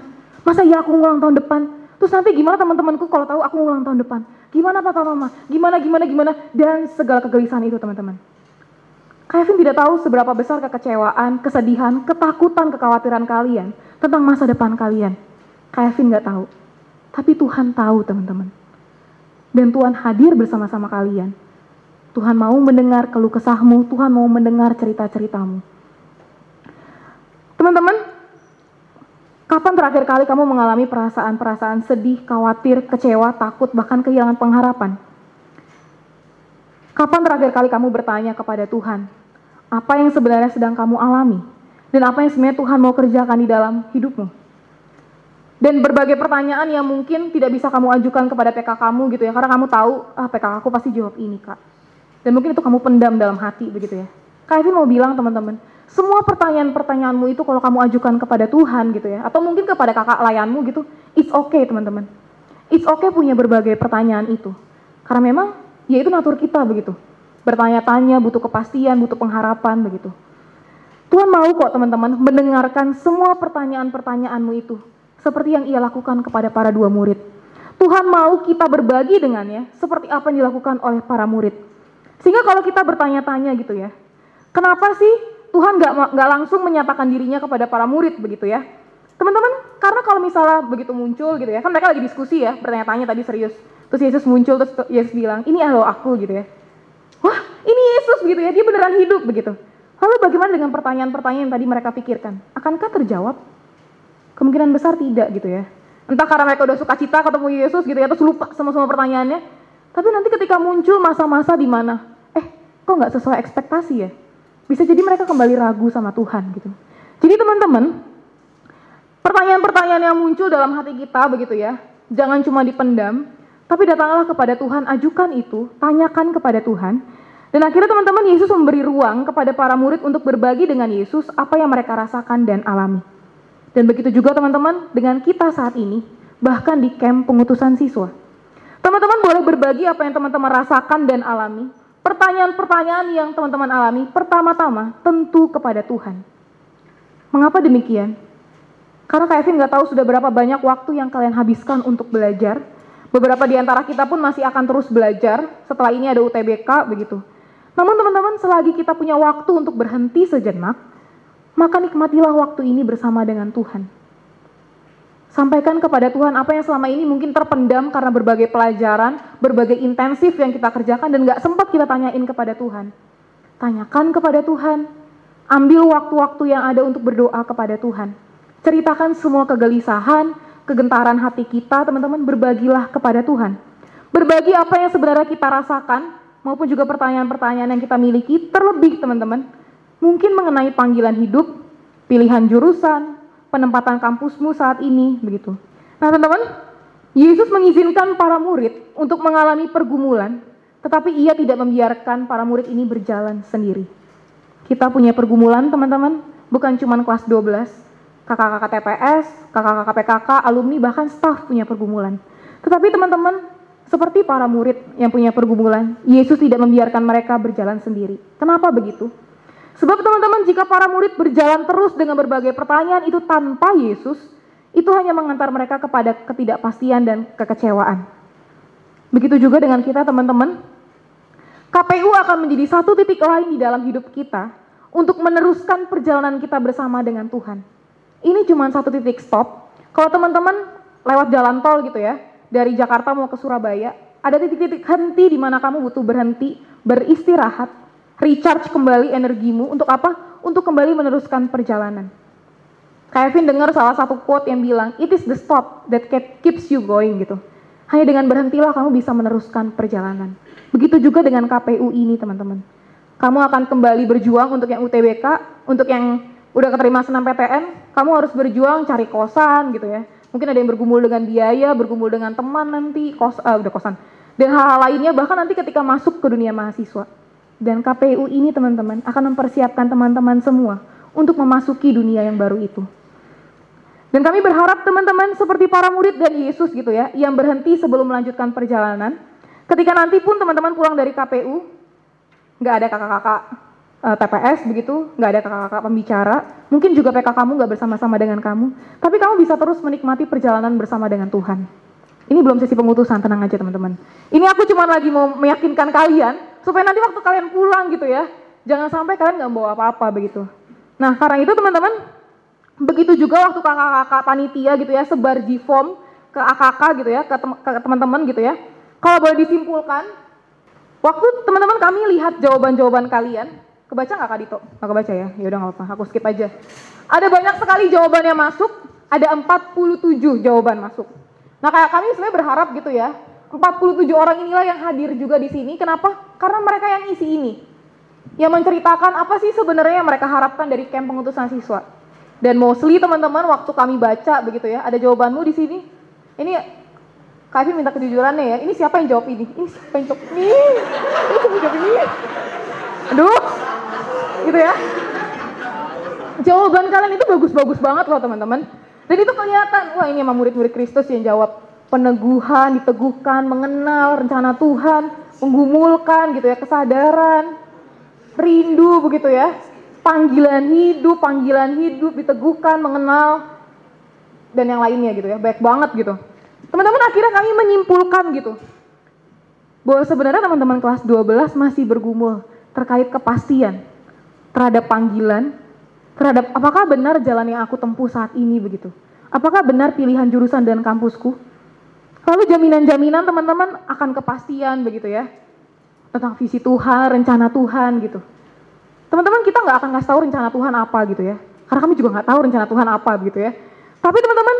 Masa ya aku ngulang tahun depan? Terus nanti gimana teman-temanku kalau tahu aku ngulang tahun depan? Gimana papa mama? Gimana gimana gimana? Dan segala kegelisahan itu teman-teman. Kevin tidak tahu seberapa besar kekecewaan, kesedihan, ketakutan, kekhawatiran kalian tentang masa depan kalian. Kevin nggak tahu. Tapi Tuhan tahu teman-teman. Dan Tuhan hadir bersama-sama kalian. Tuhan mau mendengar keluh kesahmu, Tuhan mau mendengar cerita-ceritamu. Teman-teman, kapan terakhir kali kamu mengalami perasaan-perasaan sedih, khawatir, kecewa, takut, bahkan kehilangan pengharapan? Kapan terakhir kali kamu bertanya kepada Tuhan, apa yang sebenarnya sedang kamu alami? Dan apa yang sebenarnya Tuhan mau kerjakan di dalam hidupmu? Dan berbagai pertanyaan yang mungkin tidak bisa kamu ajukan kepada PK kamu gitu ya karena kamu tahu ah PK aku pasti jawab ini kak dan mungkin itu kamu pendam dalam hati begitu ya Kak Evin mau bilang teman-teman, semua pertanyaan-pertanyaanmu itu kalau kamu ajukan kepada Tuhan gitu ya, atau mungkin kepada kakak layanmu gitu, it's okay teman-teman. It's okay punya berbagai pertanyaan itu. Karena memang ya itu natur kita begitu. Bertanya-tanya, butuh kepastian, butuh pengharapan begitu. Tuhan mau kok teman-teman mendengarkan semua pertanyaan-pertanyaanmu itu. Seperti yang ia lakukan kepada para dua murid. Tuhan mau kita berbagi dengannya seperti apa yang dilakukan oleh para murid. Sehingga kalau kita bertanya-tanya gitu ya, kenapa sih Tuhan nggak nggak langsung menyatakan dirinya kepada para murid begitu ya? Teman-teman, karena kalau misalnya begitu muncul gitu ya, kan mereka lagi diskusi ya, bertanya-tanya tadi serius. Terus Yesus muncul, terus Yesus bilang, ini aloh aku gitu ya. Wah, ini Yesus gitu ya, dia beneran hidup begitu. Lalu bagaimana dengan pertanyaan-pertanyaan yang tadi mereka pikirkan? Akankah terjawab? Kemungkinan besar tidak gitu ya. Entah karena mereka udah suka cita ketemu Yesus gitu ya, terus lupa sama semua pertanyaannya. Tapi nanti ketika muncul masa-masa di mana, eh kok nggak sesuai ekspektasi ya? Bisa jadi mereka kembali ragu sama Tuhan gitu. Jadi teman-teman, pertanyaan-pertanyaan yang muncul dalam hati kita begitu ya, jangan cuma dipendam, tapi datanglah kepada Tuhan, ajukan itu, tanyakan kepada Tuhan, dan akhirnya teman-teman Yesus memberi ruang kepada para murid untuk berbagi dengan Yesus apa yang mereka rasakan dan alami. Dan begitu juga teman-teman dengan kita saat ini, bahkan di camp pengutusan siswa. Teman-teman boleh berbagi apa yang teman-teman rasakan dan alami. Pertanyaan-pertanyaan yang teman-teman alami pertama-tama tentu kepada Tuhan. Mengapa demikian? Karena Kevin nggak tahu sudah berapa banyak waktu yang kalian habiskan untuk belajar. Beberapa di antara kita pun masih akan terus belajar. Setelah ini ada UTBK begitu. Namun teman-teman selagi kita punya waktu untuk berhenti sejenak, maka nikmatilah waktu ini bersama dengan Tuhan. Sampaikan kepada Tuhan apa yang selama ini mungkin terpendam karena berbagai pelajaran, berbagai intensif yang kita kerjakan dan gak sempat kita tanyain kepada Tuhan. Tanyakan kepada Tuhan, ambil waktu-waktu yang ada untuk berdoa kepada Tuhan. Ceritakan semua kegelisahan, kegentaran hati kita, teman-teman, berbagilah kepada Tuhan. Berbagi apa yang sebenarnya kita rasakan, maupun juga pertanyaan-pertanyaan yang kita miliki, terlebih teman-teman, mungkin mengenai panggilan hidup, pilihan jurusan, penempatan kampusmu saat ini, begitu. Nah teman-teman, Yesus mengizinkan para murid untuk mengalami pergumulan, tetapi ia tidak membiarkan para murid ini berjalan sendiri. Kita punya pergumulan teman-teman, bukan cuma kelas 12, kakak-kakak TPS, kakak-kakak PKK, alumni, bahkan staf punya pergumulan. Tetapi teman-teman, seperti para murid yang punya pergumulan, Yesus tidak membiarkan mereka berjalan sendiri. Kenapa begitu? Sebab teman-teman, jika para murid berjalan terus dengan berbagai pertanyaan itu tanpa Yesus, itu hanya mengantar mereka kepada ketidakpastian dan kekecewaan. Begitu juga dengan kita teman-teman, KPU akan menjadi satu titik lain di dalam hidup kita untuk meneruskan perjalanan kita bersama dengan Tuhan. Ini cuma satu titik stop. Kalau teman-teman lewat jalan tol gitu ya, dari Jakarta mau ke Surabaya, ada titik-titik henti di mana kamu butuh berhenti, beristirahat, recharge kembali energimu untuk apa? Untuk kembali meneruskan perjalanan. Kevin dengar salah satu quote yang bilang, it is the stop that keeps you going gitu. Hanya dengan berhentilah kamu bisa meneruskan perjalanan. Begitu juga dengan KPU ini teman-teman. Kamu akan kembali berjuang untuk yang UTBK, untuk yang udah keterima senam PTN, kamu harus berjuang cari kosan gitu ya Mungkin ada yang bergumul dengan biaya, bergumul dengan teman nanti, kos, uh, udah kosan. Dan hal-hal lainnya bahkan nanti ketika masuk ke dunia mahasiswa. Dan KPU ini teman-teman akan mempersiapkan teman-teman semua untuk memasuki dunia yang baru itu. Dan kami berharap teman-teman seperti para murid dan Yesus gitu ya, yang berhenti sebelum melanjutkan perjalanan. Ketika nanti pun teman-teman pulang dari KPU, nggak ada kakak-kakak eh, TPS begitu, nggak ada kakak-kakak pembicara, mungkin juga PK kamu nggak bersama-sama dengan kamu, tapi kamu bisa terus menikmati perjalanan bersama dengan Tuhan. Ini belum sesi pengutusan, tenang aja teman-teman. Ini aku cuma lagi mau meyakinkan kalian, supaya nanti waktu kalian pulang gitu ya, jangan sampai kalian nggak bawa apa-apa begitu. Nah karena itu teman-teman, begitu juga waktu kakak-kakak panitia gitu ya, sebar di form ke AKK gitu ya, ke teman-teman gitu ya. Kalau boleh disimpulkan, waktu teman-teman kami lihat jawaban-jawaban kalian, Kebaca nggak Kak Dito? Nggak kebaca ya? Ya udah nggak apa-apa, aku skip aja. Ada banyak sekali jawaban yang masuk, ada 47 jawaban masuk. Nah kayak kami sebenarnya berharap gitu ya, 47 orang inilah yang hadir juga di sini. Kenapa? Karena mereka yang isi ini. Yang menceritakan apa sih sebenarnya yang mereka harapkan dari camp pengutusan siswa. Dan mostly teman-teman waktu kami baca begitu ya, ada jawabanmu di sini. Ini Kak minta kejujurannya ya, ini siapa yang jawab ini? Ini siapa yang jawab ini? Ini siapa yang jawab ini? Aduh, Gitu ya. Jawaban kalian itu bagus-bagus banget loh teman-teman. Dan itu kelihatan, wah ini emang murid-murid Kristus yang jawab peneguhan, diteguhkan, mengenal rencana Tuhan, menggumulkan gitu ya, kesadaran, rindu begitu ya, panggilan hidup, panggilan hidup, diteguhkan, mengenal, dan yang lainnya gitu ya, baik banget gitu. Teman-teman akhirnya kami menyimpulkan gitu, bahwa sebenarnya teman-teman kelas 12 masih bergumul terkait kepastian terhadap panggilan, terhadap apakah benar jalan yang aku tempuh saat ini begitu. Apakah benar pilihan jurusan dan kampusku? Lalu jaminan-jaminan teman-teman akan kepastian begitu ya. Tentang visi Tuhan, rencana Tuhan gitu. Teman-teman kita nggak akan ngasih tahu rencana Tuhan apa gitu ya. Karena kami juga nggak tahu rencana Tuhan apa begitu ya. Tapi teman-teman,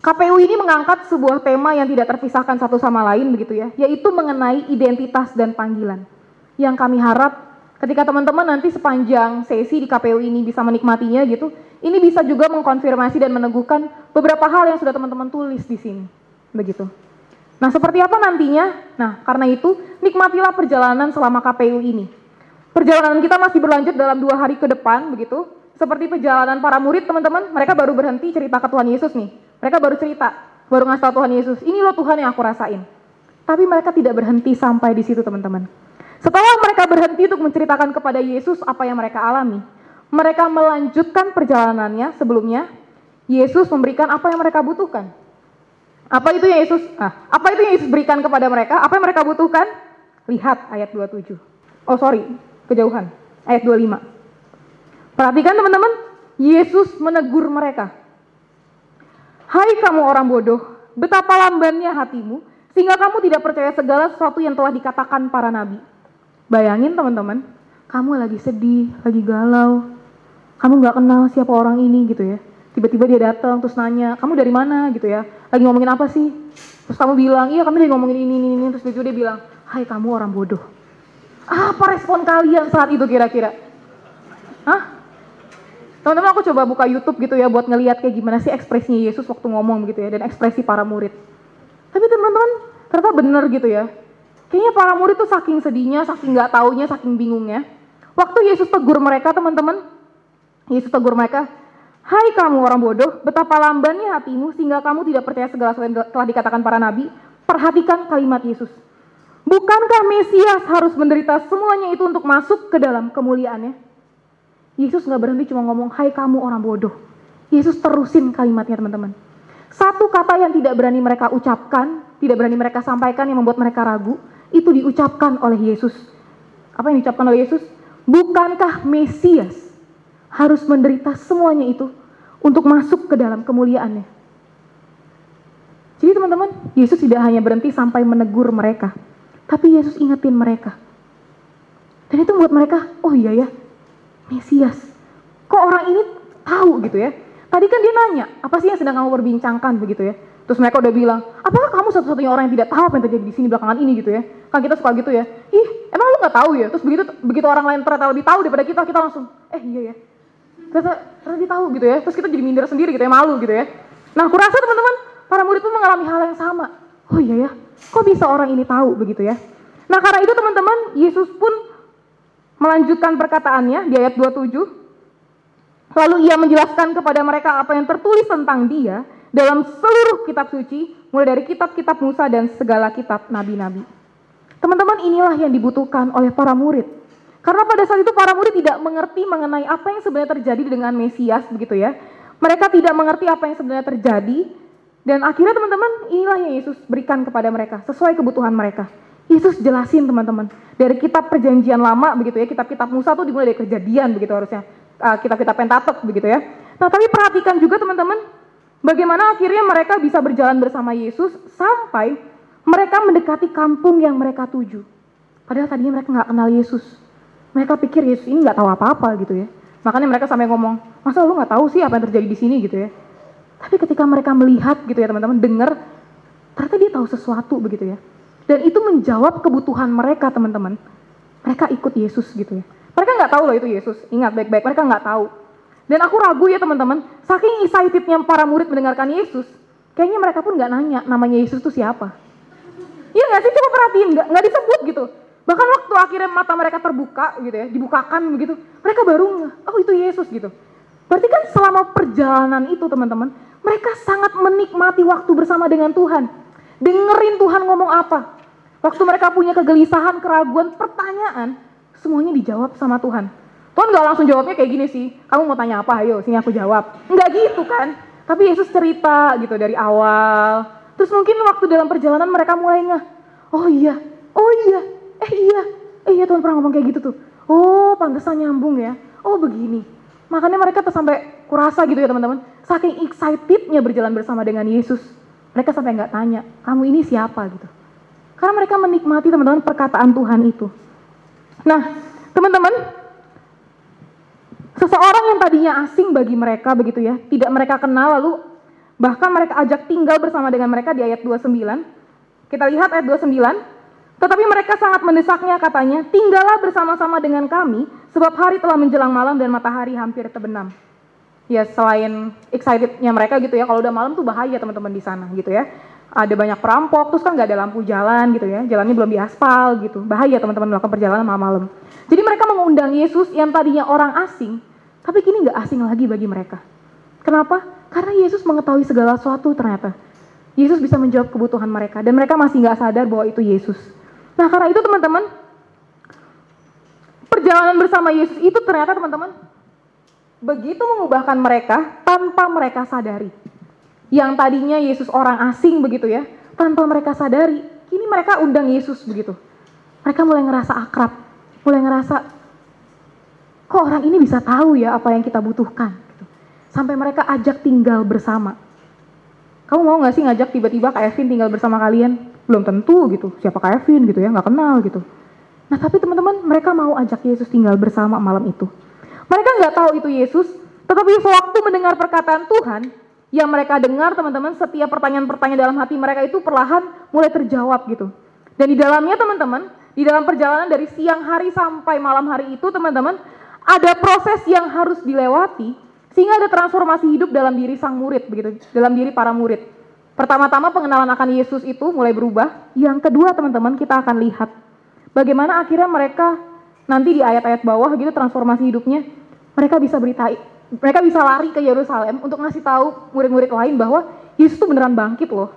KPU ini mengangkat sebuah tema yang tidak terpisahkan satu sama lain begitu ya, yaitu mengenai identitas dan panggilan. Yang kami harap ketika teman-teman nanti sepanjang sesi di KPU ini bisa menikmatinya gitu, ini bisa juga mengkonfirmasi dan meneguhkan beberapa hal yang sudah teman-teman tulis di sini. Begitu. Nah, seperti apa nantinya? Nah, karena itu nikmatilah perjalanan selama KPU ini. Perjalanan kita masih berlanjut dalam dua hari ke depan, begitu. Seperti perjalanan para murid, teman-teman, mereka baru berhenti cerita ke Tuhan Yesus nih. Mereka baru cerita, baru ngasih tahu Tuhan Yesus, ini loh Tuhan yang aku rasain. Tapi mereka tidak berhenti sampai di situ teman-teman. Setelah mereka berhenti untuk menceritakan kepada Yesus apa yang mereka alami, mereka melanjutkan perjalanannya sebelumnya. Yesus memberikan apa yang mereka butuhkan. Apa itu yang Yesus? Ah, apa itu yang Yesus berikan kepada mereka? Apa yang mereka butuhkan? Lihat ayat 27. Oh sorry, kejauhan. Ayat 25. Perhatikan teman-teman, Yesus menegur mereka. Hai kamu orang bodoh, betapa lambannya hatimu, sehingga kamu tidak percaya segala sesuatu yang telah dikatakan para nabi. Bayangin teman-teman, kamu lagi sedih, lagi galau, kamu nggak kenal siapa orang ini gitu ya. Tiba-tiba dia datang terus nanya, kamu dari mana gitu ya, lagi ngomongin apa sih? Terus kamu bilang, iya kami lagi ngomongin ini, ini, ini, terus dia dia bilang, hai kamu orang bodoh. Apa respon kalian saat itu kira-kira? Hah? Teman-teman aku coba buka YouTube gitu ya buat ngeliat kayak gimana sih ekspresinya Yesus waktu ngomong gitu ya dan ekspresi para murid. Tapi teman-teman ternyata bener gitu ya. Kayaknya para murid tuh saking sedihnya, saking nggak taunya, saking bingungnya. Waktu Yesus tegur mereka teman-teman, Yesus tegur mereka, Hai kamu orang bodoh, betapa lambannya hatimu sehingga kamu tidak percaya segala telah dikatakan para nabi. Perhatikan kalimat Yesus. Bukankah Mesias harus menderita semuanya itu untuk masuk ke dalam kemuliaannya? Yesus nggak berhenti cuma ngomong, hai kamu orang bodoh. Yesus terusin kalimatnya teman-teman. Satu kata yang tidak berani mereka ucapkan, tidak berani mereka sampaikan yang membuat mereka ragu, itu diucapkan oleh Yesus. Apa yang diucapkan oleh Yesus? Bukankah Mesias harus menderita semuanya itu untuk masuk ke dalam kemuliaannya? Jadi teman-teman, Yesus tidak hanya berhenti sampai menegur mereka, tapi Yesus ingetin mereka. Dan itu membuat mereka, oh iya ya, Mesias. Kok orang ini tahu gitu ya? Tadi kan dia nanya, apa sih yang sedang kamu perbincangkan begitu ya? Terus mereka udah bilang, apakah kamu satu-satunya orang yang tidak tahu apa yang terjadi di sini belakangan ini gitu ya? Kan kita suka gitu ya. Ih, emang lu nggak tahu ya? Terus begitu begitu orang lain ternyata lebih tahu daripada kita, kita langsung, eh iya ya. Ternyata, ternyata dia tahu gitu ya. Terus kita jadi minder sendiri gitu ya, malu gitu ya. Nah, aku rasa teman-teman, para murid pun mengalami hal yang sama. Oh iya ya, kok bisa orang ini tahu begitu ya? Nah, karena itu teman-teman, Yesus pun melanjutkan perkataannya di ayat 27. Lalu ia menjelaskan kepada mereka apa yang tertulis tentang dia dalam seluruh kitab suci, mulai dari kitab-kitab Musa dan segala kitab nabi-nabi. Teman-teman, inilah yang dibutuhkan oleh para murid. Karena pada saat itu para murid tidak mengerti mengenai apa yang sebenarnya terjadi dengan Mesias begitu ya. Mereka tidak mengerti apa yang sebenarnya terjadi dan akhirnya teman-teman inilah yang Yesus berikan kepada mereka sesuai kebutuhan mereka. Yesus jelasin teman-teman dari kitab perjanjian lama begitu ya kitab-kitab Musa tuh dimulai dari kejadian begitu harusnya uh, kitab-kitab Pentatok begitu ya. Nah tapi perhatikan juga teman-teman bagaimana akhirnya mereka bisa berjalan bersama Yesus sampai mereka mendekati kampung yang mereka tuju. Padahal tadinya mereka nggak kenal Yesus. Mereka pikir Yesus ini nggak tahu apa-apa gitu ya. Makanya mereka sampai ngomong, masa lu nggak tahu sih apa yang terjadi di sini gitu ya. Tapi ketika mereka melihat gitu ya teman-teman, dengar, ternyata dia tahu sesuatu begitu ya. Dan itu menjawab kebutuhan mereka teman-teman. Mereka ikut Yesus gitu ya. Mereka nggak tahu loh itu Yesus. Ingat baik-baik, mereka nggak tahu. Dan aku ragu ya teman-teman, saking excitednya para murid mendengarkan Yesus, kayaknya mereka pun nggak nanya namanya Yesus itu siapa. Iya nggak sih? Coba perhatiin, nggak, disebut gitu. Bahkan waktu akhirnya mata mereka terbuka gitu ya, dibukakan begitu, mereka baru oh itu Yesus gitu. Berarti kan selama perjalanan itu teman-teman, mereka sangat menikmati waktu bersama dengan Tuhan. Dengerin Tuhan ngomong apa. Waktu mereka punya kegelisahan, keraguan, pertanyaan, semuanya dijawab sama Tuhan. Tuhan gak langsung jawabnya kayak gini sih, kamu mau tanya apa, ayo sini aku jawab. Enggak gitu kan, tapi Yesus cerita gitu dari awal. Terus mungkin waktu dalam perjalanan mereka mulai oh iya, oh iya, eh iya, eh iya Tuhan pernah ngomong kayak gitu tuh. Oh pantesan nyambung ya, oh begini. Makanya mereka tuh sampai kurasa gitu ya teman-teman, saking excitednya berjalan bersama dengan Yesus. Mereka sampai nggak tanya, kamu ini siapa gitu. Karena mereka menikmati teman-teman perkataan Tuhan itu. Nah, teman-teman, seseorang yang tadinya asing bagi mereka begitu ya, tidak mereka kenal lalu bahkan mereka ajak tinggal bersama dengan mereka di ayat 29. Kita lihat ayat 29. Tetapi mereka sangat mendesaknya katanya, tinggallah bersama-sama dengan kami sebab hari telah menjelang malam dan matahari hampir terbenam. Ya selain excitednya mereka gitu ya, kalau udah malam tuh bahaya teman-teman di sana gitu ya. Ada banyak perampok, terus kan nggak ada lampu jalan gitu ya, jalannya belum diaspal gitu. Bahaya teman-teman melakukan perjalanan malam-malam. Jadi mereka mengundang Yesus yang tadinya orang asing, tapi kini nggak asing lagi bagi mereka. Kenapa? Karena Yesus mengetahui segala sesuatu ternyata. Yesus bisa menjawab kebutuhan mereka dan mereka masih nggak sadar bahwa itu Yesus. Nah karena itu teman-teman, perjalanan bersama Yesus itu ternyata teman-teman begitu mengubahkan mereka tanpa mereka sadari. Yang tadinya Yesus orang asing begitu ya, tanpa mereka sadari, kini mereka undang Yesus begitu. Mereka mulai ngerasa akrab, mulai ngerasa kok orang ini bisa tahu ya apa yang kita butuhkan. Gitu. Sampai mereka ajak tinggal bersama. Kamu mau gak sih ngajak tiba-tiba Kak Evin tinggal bersama kalian? Belum tentu gitu, siapa Kak Evin gitu ya, gak kenal gitu. Nah tapi teman-teman mereka mau ajak Yesus tinggal bersama malam itu. Mereka nggak tahu itu Yesus, tetapi sewaktu mendengar perkataan Tuhan, yang mereka dengar teman-teman setiap pertanyaan-pertanyaan dalam hati mereka itu perlahan mulai terjawab gitu. Dan di dalamnya teman-teman, di dalam perjalanan dari siang hari sampai malam hari itu teman-teman, ada proses yang harus dilewati sehingga ada transformasi hidup dalam diri sang murid begitu, dalam diri para murid. Pertama-tama pengenalan akan Yesus itu mulai berubah. Yang kedua teman-teman kita akan lihat bagaimana akhirnya mereka nanti di ayat-ayat bawah gitu transformasi hidupnya mereka bisa berita mereka bisa lari ke Yerusalem untuk ngasih tahu murid-murid lain bahwa Yesus itu beneran bangkit loh.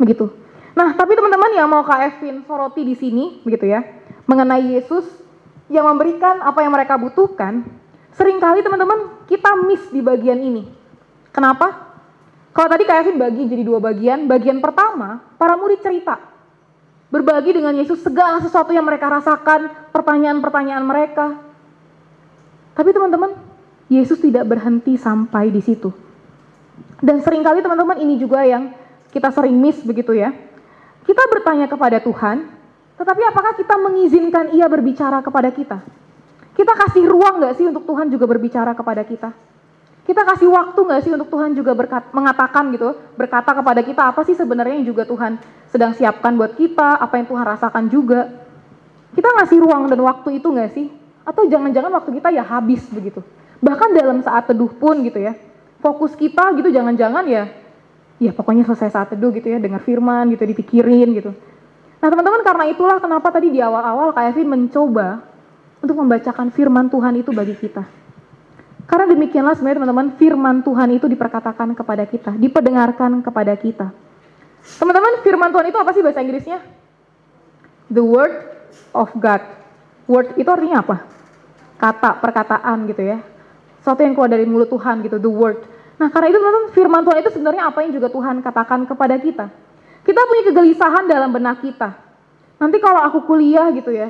Begitu. Nah, tapi teman-teman yang mau Kak Evin soroti di sini begitu ya, mengenai Yesus yang memberikan apa yang mereka butuhkan, sering kali teman-teman kita miss di bagian ini. Kenapa? Kalau tadi Kak Evin bagi jadi dua bagian, bagian pertama, para murid cerita. Berbagi dengan Yesus segala sesuatu yang mereka rasakan, pertanyaan-pertanyaan mereka. Tapi teman-teman, Yesus tidak berhenti sampai di situ. Dan sering kali teman-teman ini juga yang kita sering miss begitu ya. Kita bertanya kepada Tuhan, tetapi apakah kita mengizinkan ia berbicara kepada kita? Kita kasih ruang nggak sih untuk Tuhan juga berbicara kepada kita? Kita kasih waktu nggak sih untuk Tuhan juga berkat, mengatakan gitu, berkata kepada kita apa sih sebenarnya yang juga Tuhan sedang siapkan buat kita, apa yang Tuhan rasakan juga. Kita ngasih ruang dan waktu itu nggak sih? Atau jangan-jangan waktu kita ya habis begitu bahkan dalam saat teduh pun gitu ya fokus kita gitu jangan-jangan ya ya pokoknya selesai saat teduh gitu ya dengar firman gitu dipikirin gitu nah teman-teman karena itulah kenapa tadi di awal-awal Kak Evin mencoba untuk membacakan firman Tuhan itu bagi kita karena demikianlah sebenarnya teman-teman firman Tuhan itu diperkatakan kepada kita diperdengarkan kepada kita teman-teman firman Tuhan itu apa sih bahasa Inggrisnya the word of God word itu artinya apa kata perkataan gitu ya sesuatu yang keluar dari mulut Tuhan gitu, the word. Nah karena itu teman firman Tuhan itu sebenarnya apa yang juga Tuhan katakan kepada kita. Kita punya kegelisahan dalam benak kita. Nanti kalau aku kuliah gitu ya,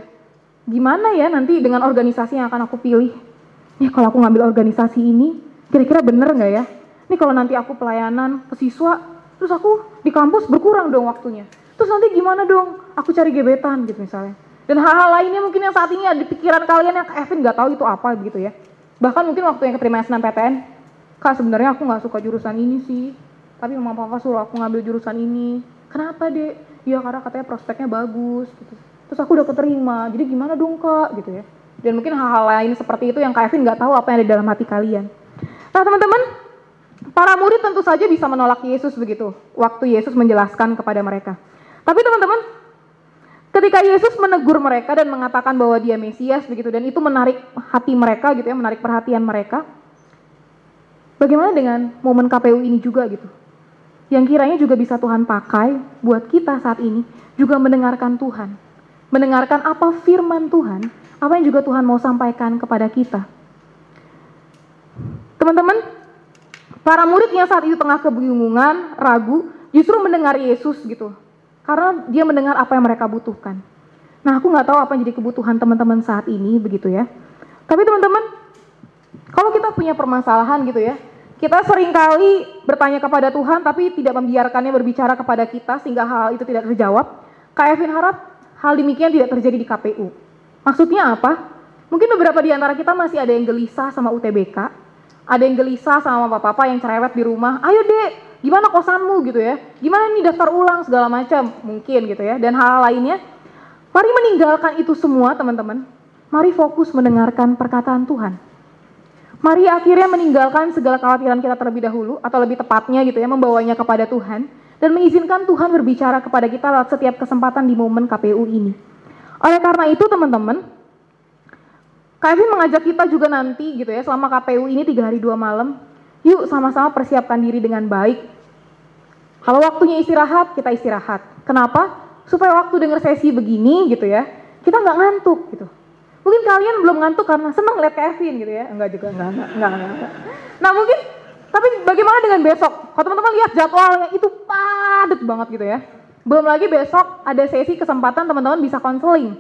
gimana ya nanti dengan organisasi yang akan aku pilih? Ya kalau aku ngambil organisasi ini, kira-kira bener nggak ya? Ini kalau nanti aku pelayanan ke siswa, terus aku di kampus berkurang dong waktunya. Terus nanti gimana dong? Aku cari gebetan gitu misalnya. Dan hal-hal lainnya mungkin yang saat ini ada di pikiran kalian yang Evan nggak tahu itu apa gitu ya. Bahkan mungkin waktu yang keterima SNMPTN, kak sebenarnya aku nggak suka jurusan ini sih, tapi mama papa suruh aku ngambil jurusan ini. Kenapa dek? Ya karena katanya prospeknya bagus gitu. Terus aku udah keterima, jadi gimana dong kak gitu ya. Dan mungkin hal-hal lain seperti itu yang Kak Evin nggak tahu apa yang ada di dalam hati kalian. Nah teman-teman, para murid tentu saja bisa menolak Yesus begitu, waktu Yesus menjelaskan kepada mereka. Tapi teman-teman, Ketika Yesus menegur mereka dan mengatakan bahwa dia Mesias begitu dan itu menarik hati mereka gitu ya, menarik perhatian mereka. Bagaimana dengan momen KPU ini juga gitu? Yang kiranya juga bisa Tuhan pakai buat kita saat ini juga mendengarkan Tuhan. Mendengarkan apa firman Tuhan, apa yang juga Tuhan mau sampaikan kepada kita. Teman-teman, para murid yang saat itu tengah kebingungan, ragu, justru mendengar Yesus gitu. Karena dia mendengar apa yang mereka butuhkan. Nah, aku nggak tahu apa yang jadi kebutuhan teman-teman saat ini, begitu ya. Tapi teman-teman, kalau kita punya permasalahan gitu ya, kita sering kali bertanya kepada Tuhan tapi tidak membiarkannya berbicara kepada kita sehingga hal itu tidak terjawab. Kak Evin harap hal demikian tidak terjadi di KPU. Maksudnya apa? Mungkin beberapa di antara kita masih ada yang gelisah sama UTBK, ada yang gelisah sama bapak-bapak yang cerewet di rumah. Ayo dek, gimana kosanmu gitu ya? Gimana nih daftar ulang segala macam mungkin gitu ya. Dan hal, -hal lainnya. Mari meninggalkan itu semua teman-teman. Mari fokus mendengarkan perkataan Tuhan. Mari akhirnya meninggalkan segala kekhawatiran kita terlebih dahulu atau lebih tepatnya gitu ya membawanya kepada Tuhan dan mengizinkan Tuhan berbicara kepada kita lewat setiap kesempatan di momen KPU ini. Oleh karena itu teman-teman, Kevin mengajak kita juga nanti gitu ya selama KPU ini tiga hari dua malam, yuk sama-sama persiapkan diri dengan baik. Kalau waktunya istirahat, kita istirahat. Kenapa? Supaya waktu dengar sesi begini gitu ya, kita nggak ngantuk gitu. Mungkin kalian belum ngantuk karena senang lihat Kevin gitu ya. Enggak juga, enggak, enggak, enggak, enggak. Nah mungkin, tapi bagaimana dengan besok? Kalau teman-teman lihat jadwalnya itu padat banget gitu ya. Belum lagi besok ada sesi kesempatan teman-teman bisa konseling.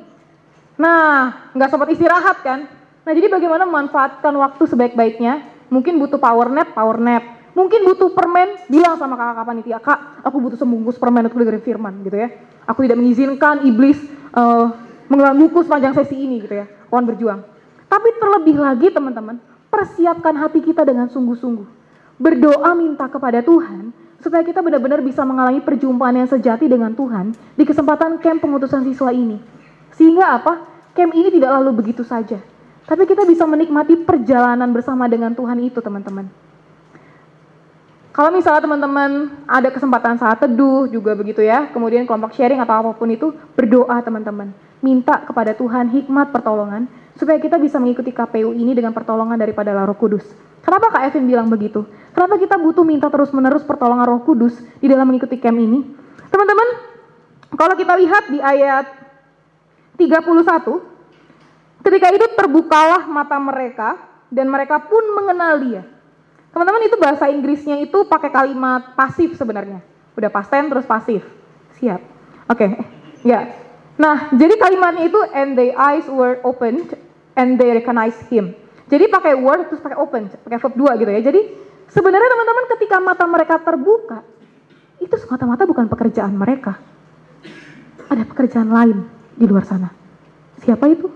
Nah, nggak sempat istirahat kan? Nah jadi bagaimana memanfaatkan waktu sebaik-baiknya? Mungkin butuh power nap, power nap. Mungkin butuh permen, bilang sama kakak panitia, kak, aku butuh sebungkus permen untuk dengerin firman gitu ya. Aku tidak mengizinkan iblis uh, mengeluarkan buku sepanjang sesi ini gitu ya, kawan berjuang. Tapi terlebih lagi teman-teman, persiapkan hati kita dengan sungguh-sungguh. Berdoa minta kepada Tuhan supaya kita benar-benar bisa mengalami perjumpaan yang sejati dengan Tuhan di kesempatan camp pengutusan siswa ini. Sehingga apa? Camp ini tidak lalu begitu saja. Tapi kita bisa menikmati perjalanan bersama dengan Tuhan itu teman-teman. Kalau misalnya teman-teman ada kesempatan saat teduh juga begitu ya, kemudian kelompok sharing atau apa pun itu, berdoa teman-teman. Minta kepada Tuhan hikmat pertolongan, supaya kita bisa mengikuti KPU ini dengan pertolongan daripada Roh Kudus. Kenapa Kak Evin bilang begitu? Kenapa kita butuh minta terus-menerus pertolongan Roh Kudus di dalam mengikuti camp ini? Teman-teman, kalau kita lihat di ayat 31, ketika itu terbukalah mata mereka dan mereka pun mengenal dia. Teman-teman itu bahasa Inggrisnya itu pakai kalimat pasif sebenarnya. Udah past tense terus pasif. Siap. Oke. Okay. Ya. Nah, jadi kalimatnya itu and their eyes were opened and they recognized him. Jadi pakai word terus pakai open, pakai verb dua gitu ya. Jadi sebenarnya teman-teman ketika mata mereka terbuka, itu semata-mata bukan pekerjaan mereka. Ada pekerjaan lain di luar sana. Siapa itu?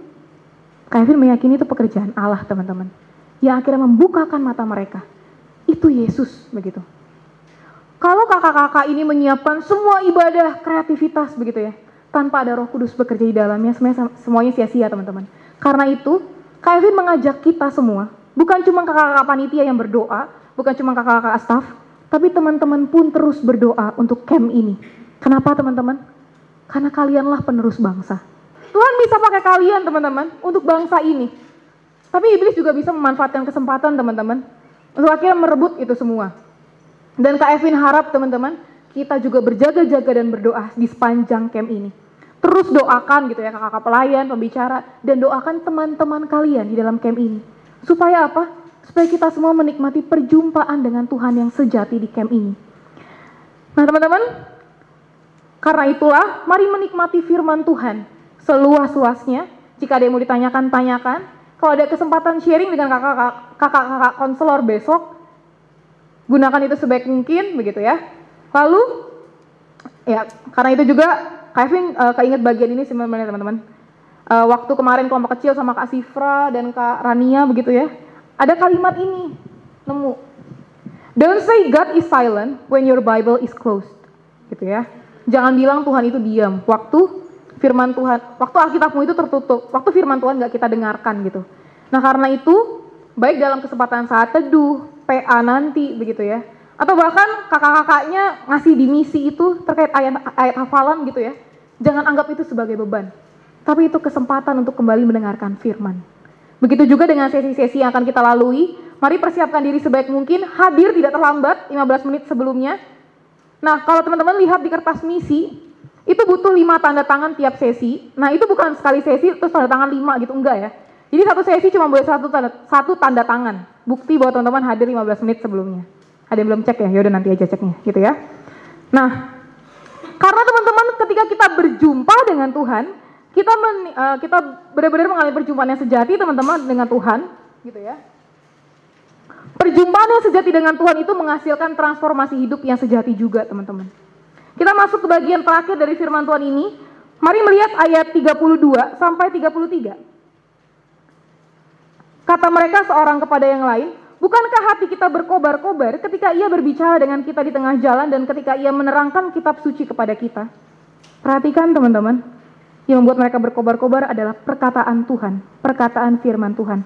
Kevin meyakini itu pekerjaan Allah teman-teman. Yang akhirnya membukakan mata mereka itu Yesus begitu. Kalau kakak-kakak ini menyiapkan semua ibadah kreativitas begitu ya, tanpa ada Roh Kudus bekerja di dalamnya, semuanya sia-sia teman-teman. Karena itu, Kevin mengajak kita semua, bukan cuma kakak-kakak panitia yang berdoa, bukan cuma kakak-kakak staff, tapi teman-teman pun terus berdoa untuk camp ini. Kenapa teman-teman? Karena kalianlah penerus bangsa. Tuhan bisa pakai kalian teman-teman untuk bangsa ini. Tapi iblis juga bisa memanfaatkan kesempatan teman-teman untuk akhirnya merebut itu semua. Dan Kak Evin harap teman-teman, kita juga berjaga-jaga dan berdoa di sepanjang camp ini. Terus doakan gitu ya kakak-kakak pelayan, pembicara, dan doakan teman-teman kalian di dalam camp ini. Supaya apa? Supaya kita semua menikmati perjumpaan dengan Tuhan yang sejati di camp ini. Nah teman-teman, karena itulah mari menikmati firman Tuhan seluas-luasnya. Jika ada yang mau ditanyakan, tanyakan. Kalau ada kesempatan sharing dengan kakak-kakak konselor besok, gunakan itu sebaik mungkin begitu ya. Lalu ya karena itu juga Kevin uh, keinget bagian ini sebenarnya teman-teman. Uh, waktu kemarin kelompok kecil sama Kak Sifra dan Kak Rania begitu ya. Ada kalimat ini nemu. Don't say God is silent when your Bible is closed. Gitu ya. Jangan bilang Tuhan itu diam. Waktu firman Tuhan, waktu Alkitabmu itu tertutup, waktu firman Tuhan nggak kita dengarkan gitu. Nah karena itu, baik dalam kesempatan saat teduh, PA nanti begitu ya, atau bahkan kakak-kakaknya ngasih di misi itu terkait ayat, ayat hafalan gitu ya, Jangan anggap itu sebagai beban, tapi itu kesempatan untuk kembali mendengarkan firman. Begitu juga dengan sesi-sesi yang akan kita lalui, mari persiapkan diri sebaik mungkin, hadir tidak terlambat 15 menit sebelumnya. Nah, kalau teman-teman lihat di kertas misi, itu butuh lima tanda tangan tiap sesi. Nah, itu bukan sekali sesi terus tanda tangan lima gitu, enggak ya. Jadi satu sesi cuma boleh satu tanda, satu tanda tangan. Bukti bahwa teman-teman hadir 15 menit sebelumnya. Ada yang belum cek ya? Yaudah nanti aja ceknya gitu ya. Nah, karena teman-teman ketika kita berjumpa dengan Tuhan, kita men, uh, kita benar-benar mengalami perjumpaan yang sejati teman-teman dengan Tuhan, gitu ya. Perjumpaan yang sejati dengan Tuhan itu menghasilkan transformasi hidup yang sejati juga, teman-teman. Kita masuk ke bagian terakhir dari firman Tuhan ini. Mari melihat ayat 32 sampai 33. Kata mereka seorang kepada yang lain, Bukankah hati kita berkobar-kobar ketika ia berbicara dengan kita di tengah jalan dan ketika ia menerangkan kitab suci kepada kita? Perhatikan teman-teman, yang membuat mereka berkobar-kobar adalah perkataan Tuhan, perkataan firman Tuhan.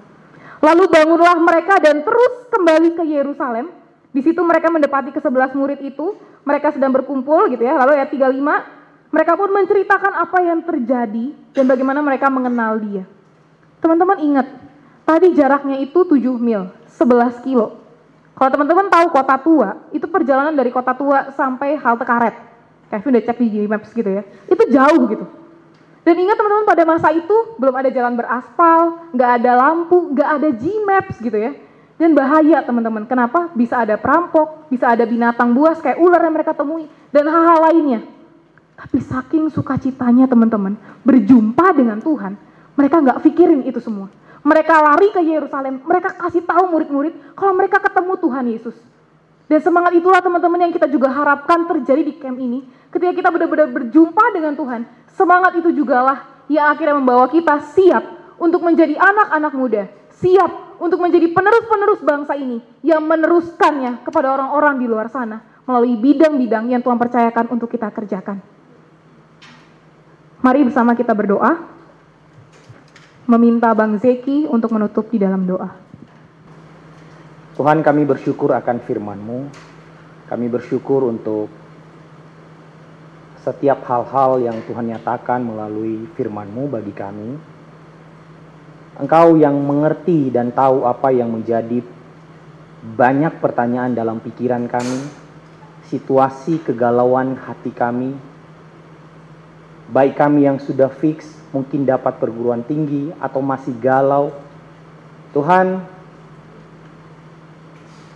Lalu bangunlah mereka dan terus kembali ke Yerusalem. Di situ mereka mendapati ke sebelas murid itu, mereka sedang berkumpul gitu ya. Lalu ayat 35, mereka pun menceritakan apa yang terjadi dan bagaimana mereka mengenal dia. Teman-teman ingat, tadi jaraknya itu 7 mil, 11 kilo. Kalau teman-teman tahu kota tua, itu perjalanan dari kota tua sampai halte karet. Kevin udah cek di Maps gitu ya. Itu jauh gitu. Dan ingat teman-teman pada masa itu belum ada jalan beraspal, nggak ada lampu, nggak ada G-Maps gitu ya. Dan bahaya teman-teman. Kenapa? Bisa ada perampok, bisa ada binatang buas kayak ular yang mereka temui, dan hal-hal lainnya. Tapi saking sukacitanya teman-teman berjumpa dengan Tuhan, mereka nggak pikirin itu semua. Mereka lari ke Yerusalem, mereka kasih tahu murid-murid kalau mereka ketemu Tuhan Yesus. Dan semangat itulah teman-teman yang kita juga harapkan terjadi di camp ini. Ketika kita benar-benar berjumpa dengan Tuhan, semangat itu jugalah yang akhirnya membawa kita siap untuk menjadi anak-anak muda, siap untuk menjadi penerus-penerus bangsa ini yang meneruskannya kepada orang-orang di luar sana melalui bidang-bidang yang Tuhan percayakan untuk kita kerjakan. Mari bersama kita berdoa meminta Bang Zeki untuk menutup di dalam doa. Tuhan kami bersyukur akan firman-Mu. Kami bersyukur untuk setiap hal-hal yang Tuhan nyatakan melalui firman-Mu bagi kami. Engkau yang mengerti dan tahu apa yang menjadi banyak pertanyaan dalam pikiran kami, situasi kegalauan hati kami, baik kami yang sudah fix mungkin dapat perguruan tinggi atau masih galau. Tuhan,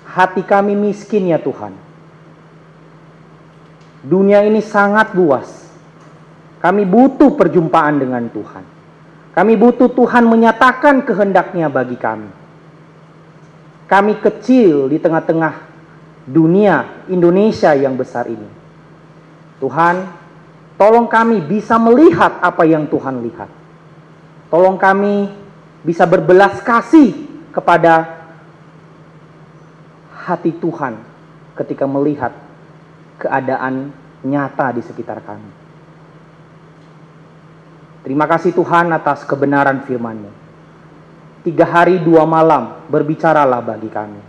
hati kami miskin ya Tuhan. Dunia ini sangat luas. Kami butuh perjumpaan dengan Tuhan. Kami butuh Tuhan menyatakan kehendaknya bagi kami. Kami kecil di tengah-tengah dunia Indonesia yang besar ini. Tuhan, Tolong kami bisa melihat apa yang Tuhan lihat. Tolong kami bisa berbelas kasih kepada hati Tuhan ketika melihat keadaan nyata di sekitar kami. Terima kasih Tuhan atas kebenaran firman-Mu. Tiga hari dua malam berbicaralah bagi kami.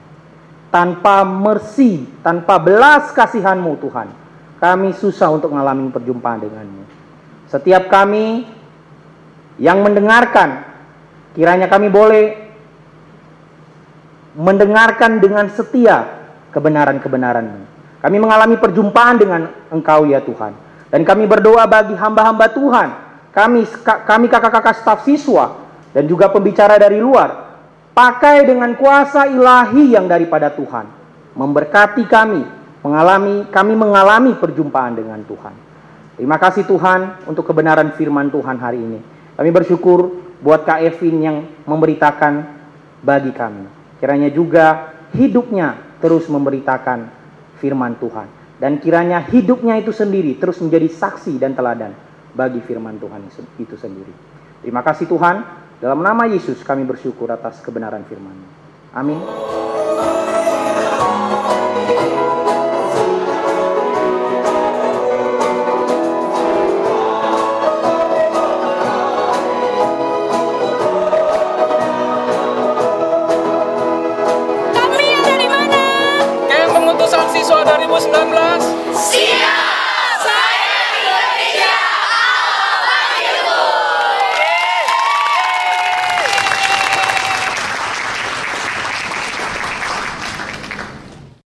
Tanpa mercy, tanpa belas kasihan-Mu Tuhan kami susah untuk mengalami perjumpaan denganmu. Setiap kami yang mendengarkan, kiranya kami boleh mendengarkan dengan setia kebenaran-kebenaranmu. Kami mengalami perjumpaan dengan Engkau ya Tuhan. Dan kami berdoa bagi hamba-hamba Tuhan, kami kami kakak-kakak staf siswa dan juga pembicara dari luar, pakai dengan kuasa ilahi yang daripada Tuhan, memberkati kami mengalami kami mengalami perjumpaan dengan Tuhan. Terima kasih Tuhan untuk kebenaran firman Tuhan hari ini. Kami bersyukur buat Kak Evin yang memberitakan bagi kami. Kiranya juga hidupnya terus memberitakan firman Tuhan. Dan kiranya hidupnya itu sendiri terus menjadi saksi dan teladan bagi firman Tuhan itu sendiri. Terima kasih Tuhan. Dalam nama Yesus kami bersyukur atas kebenaran firman. Amin.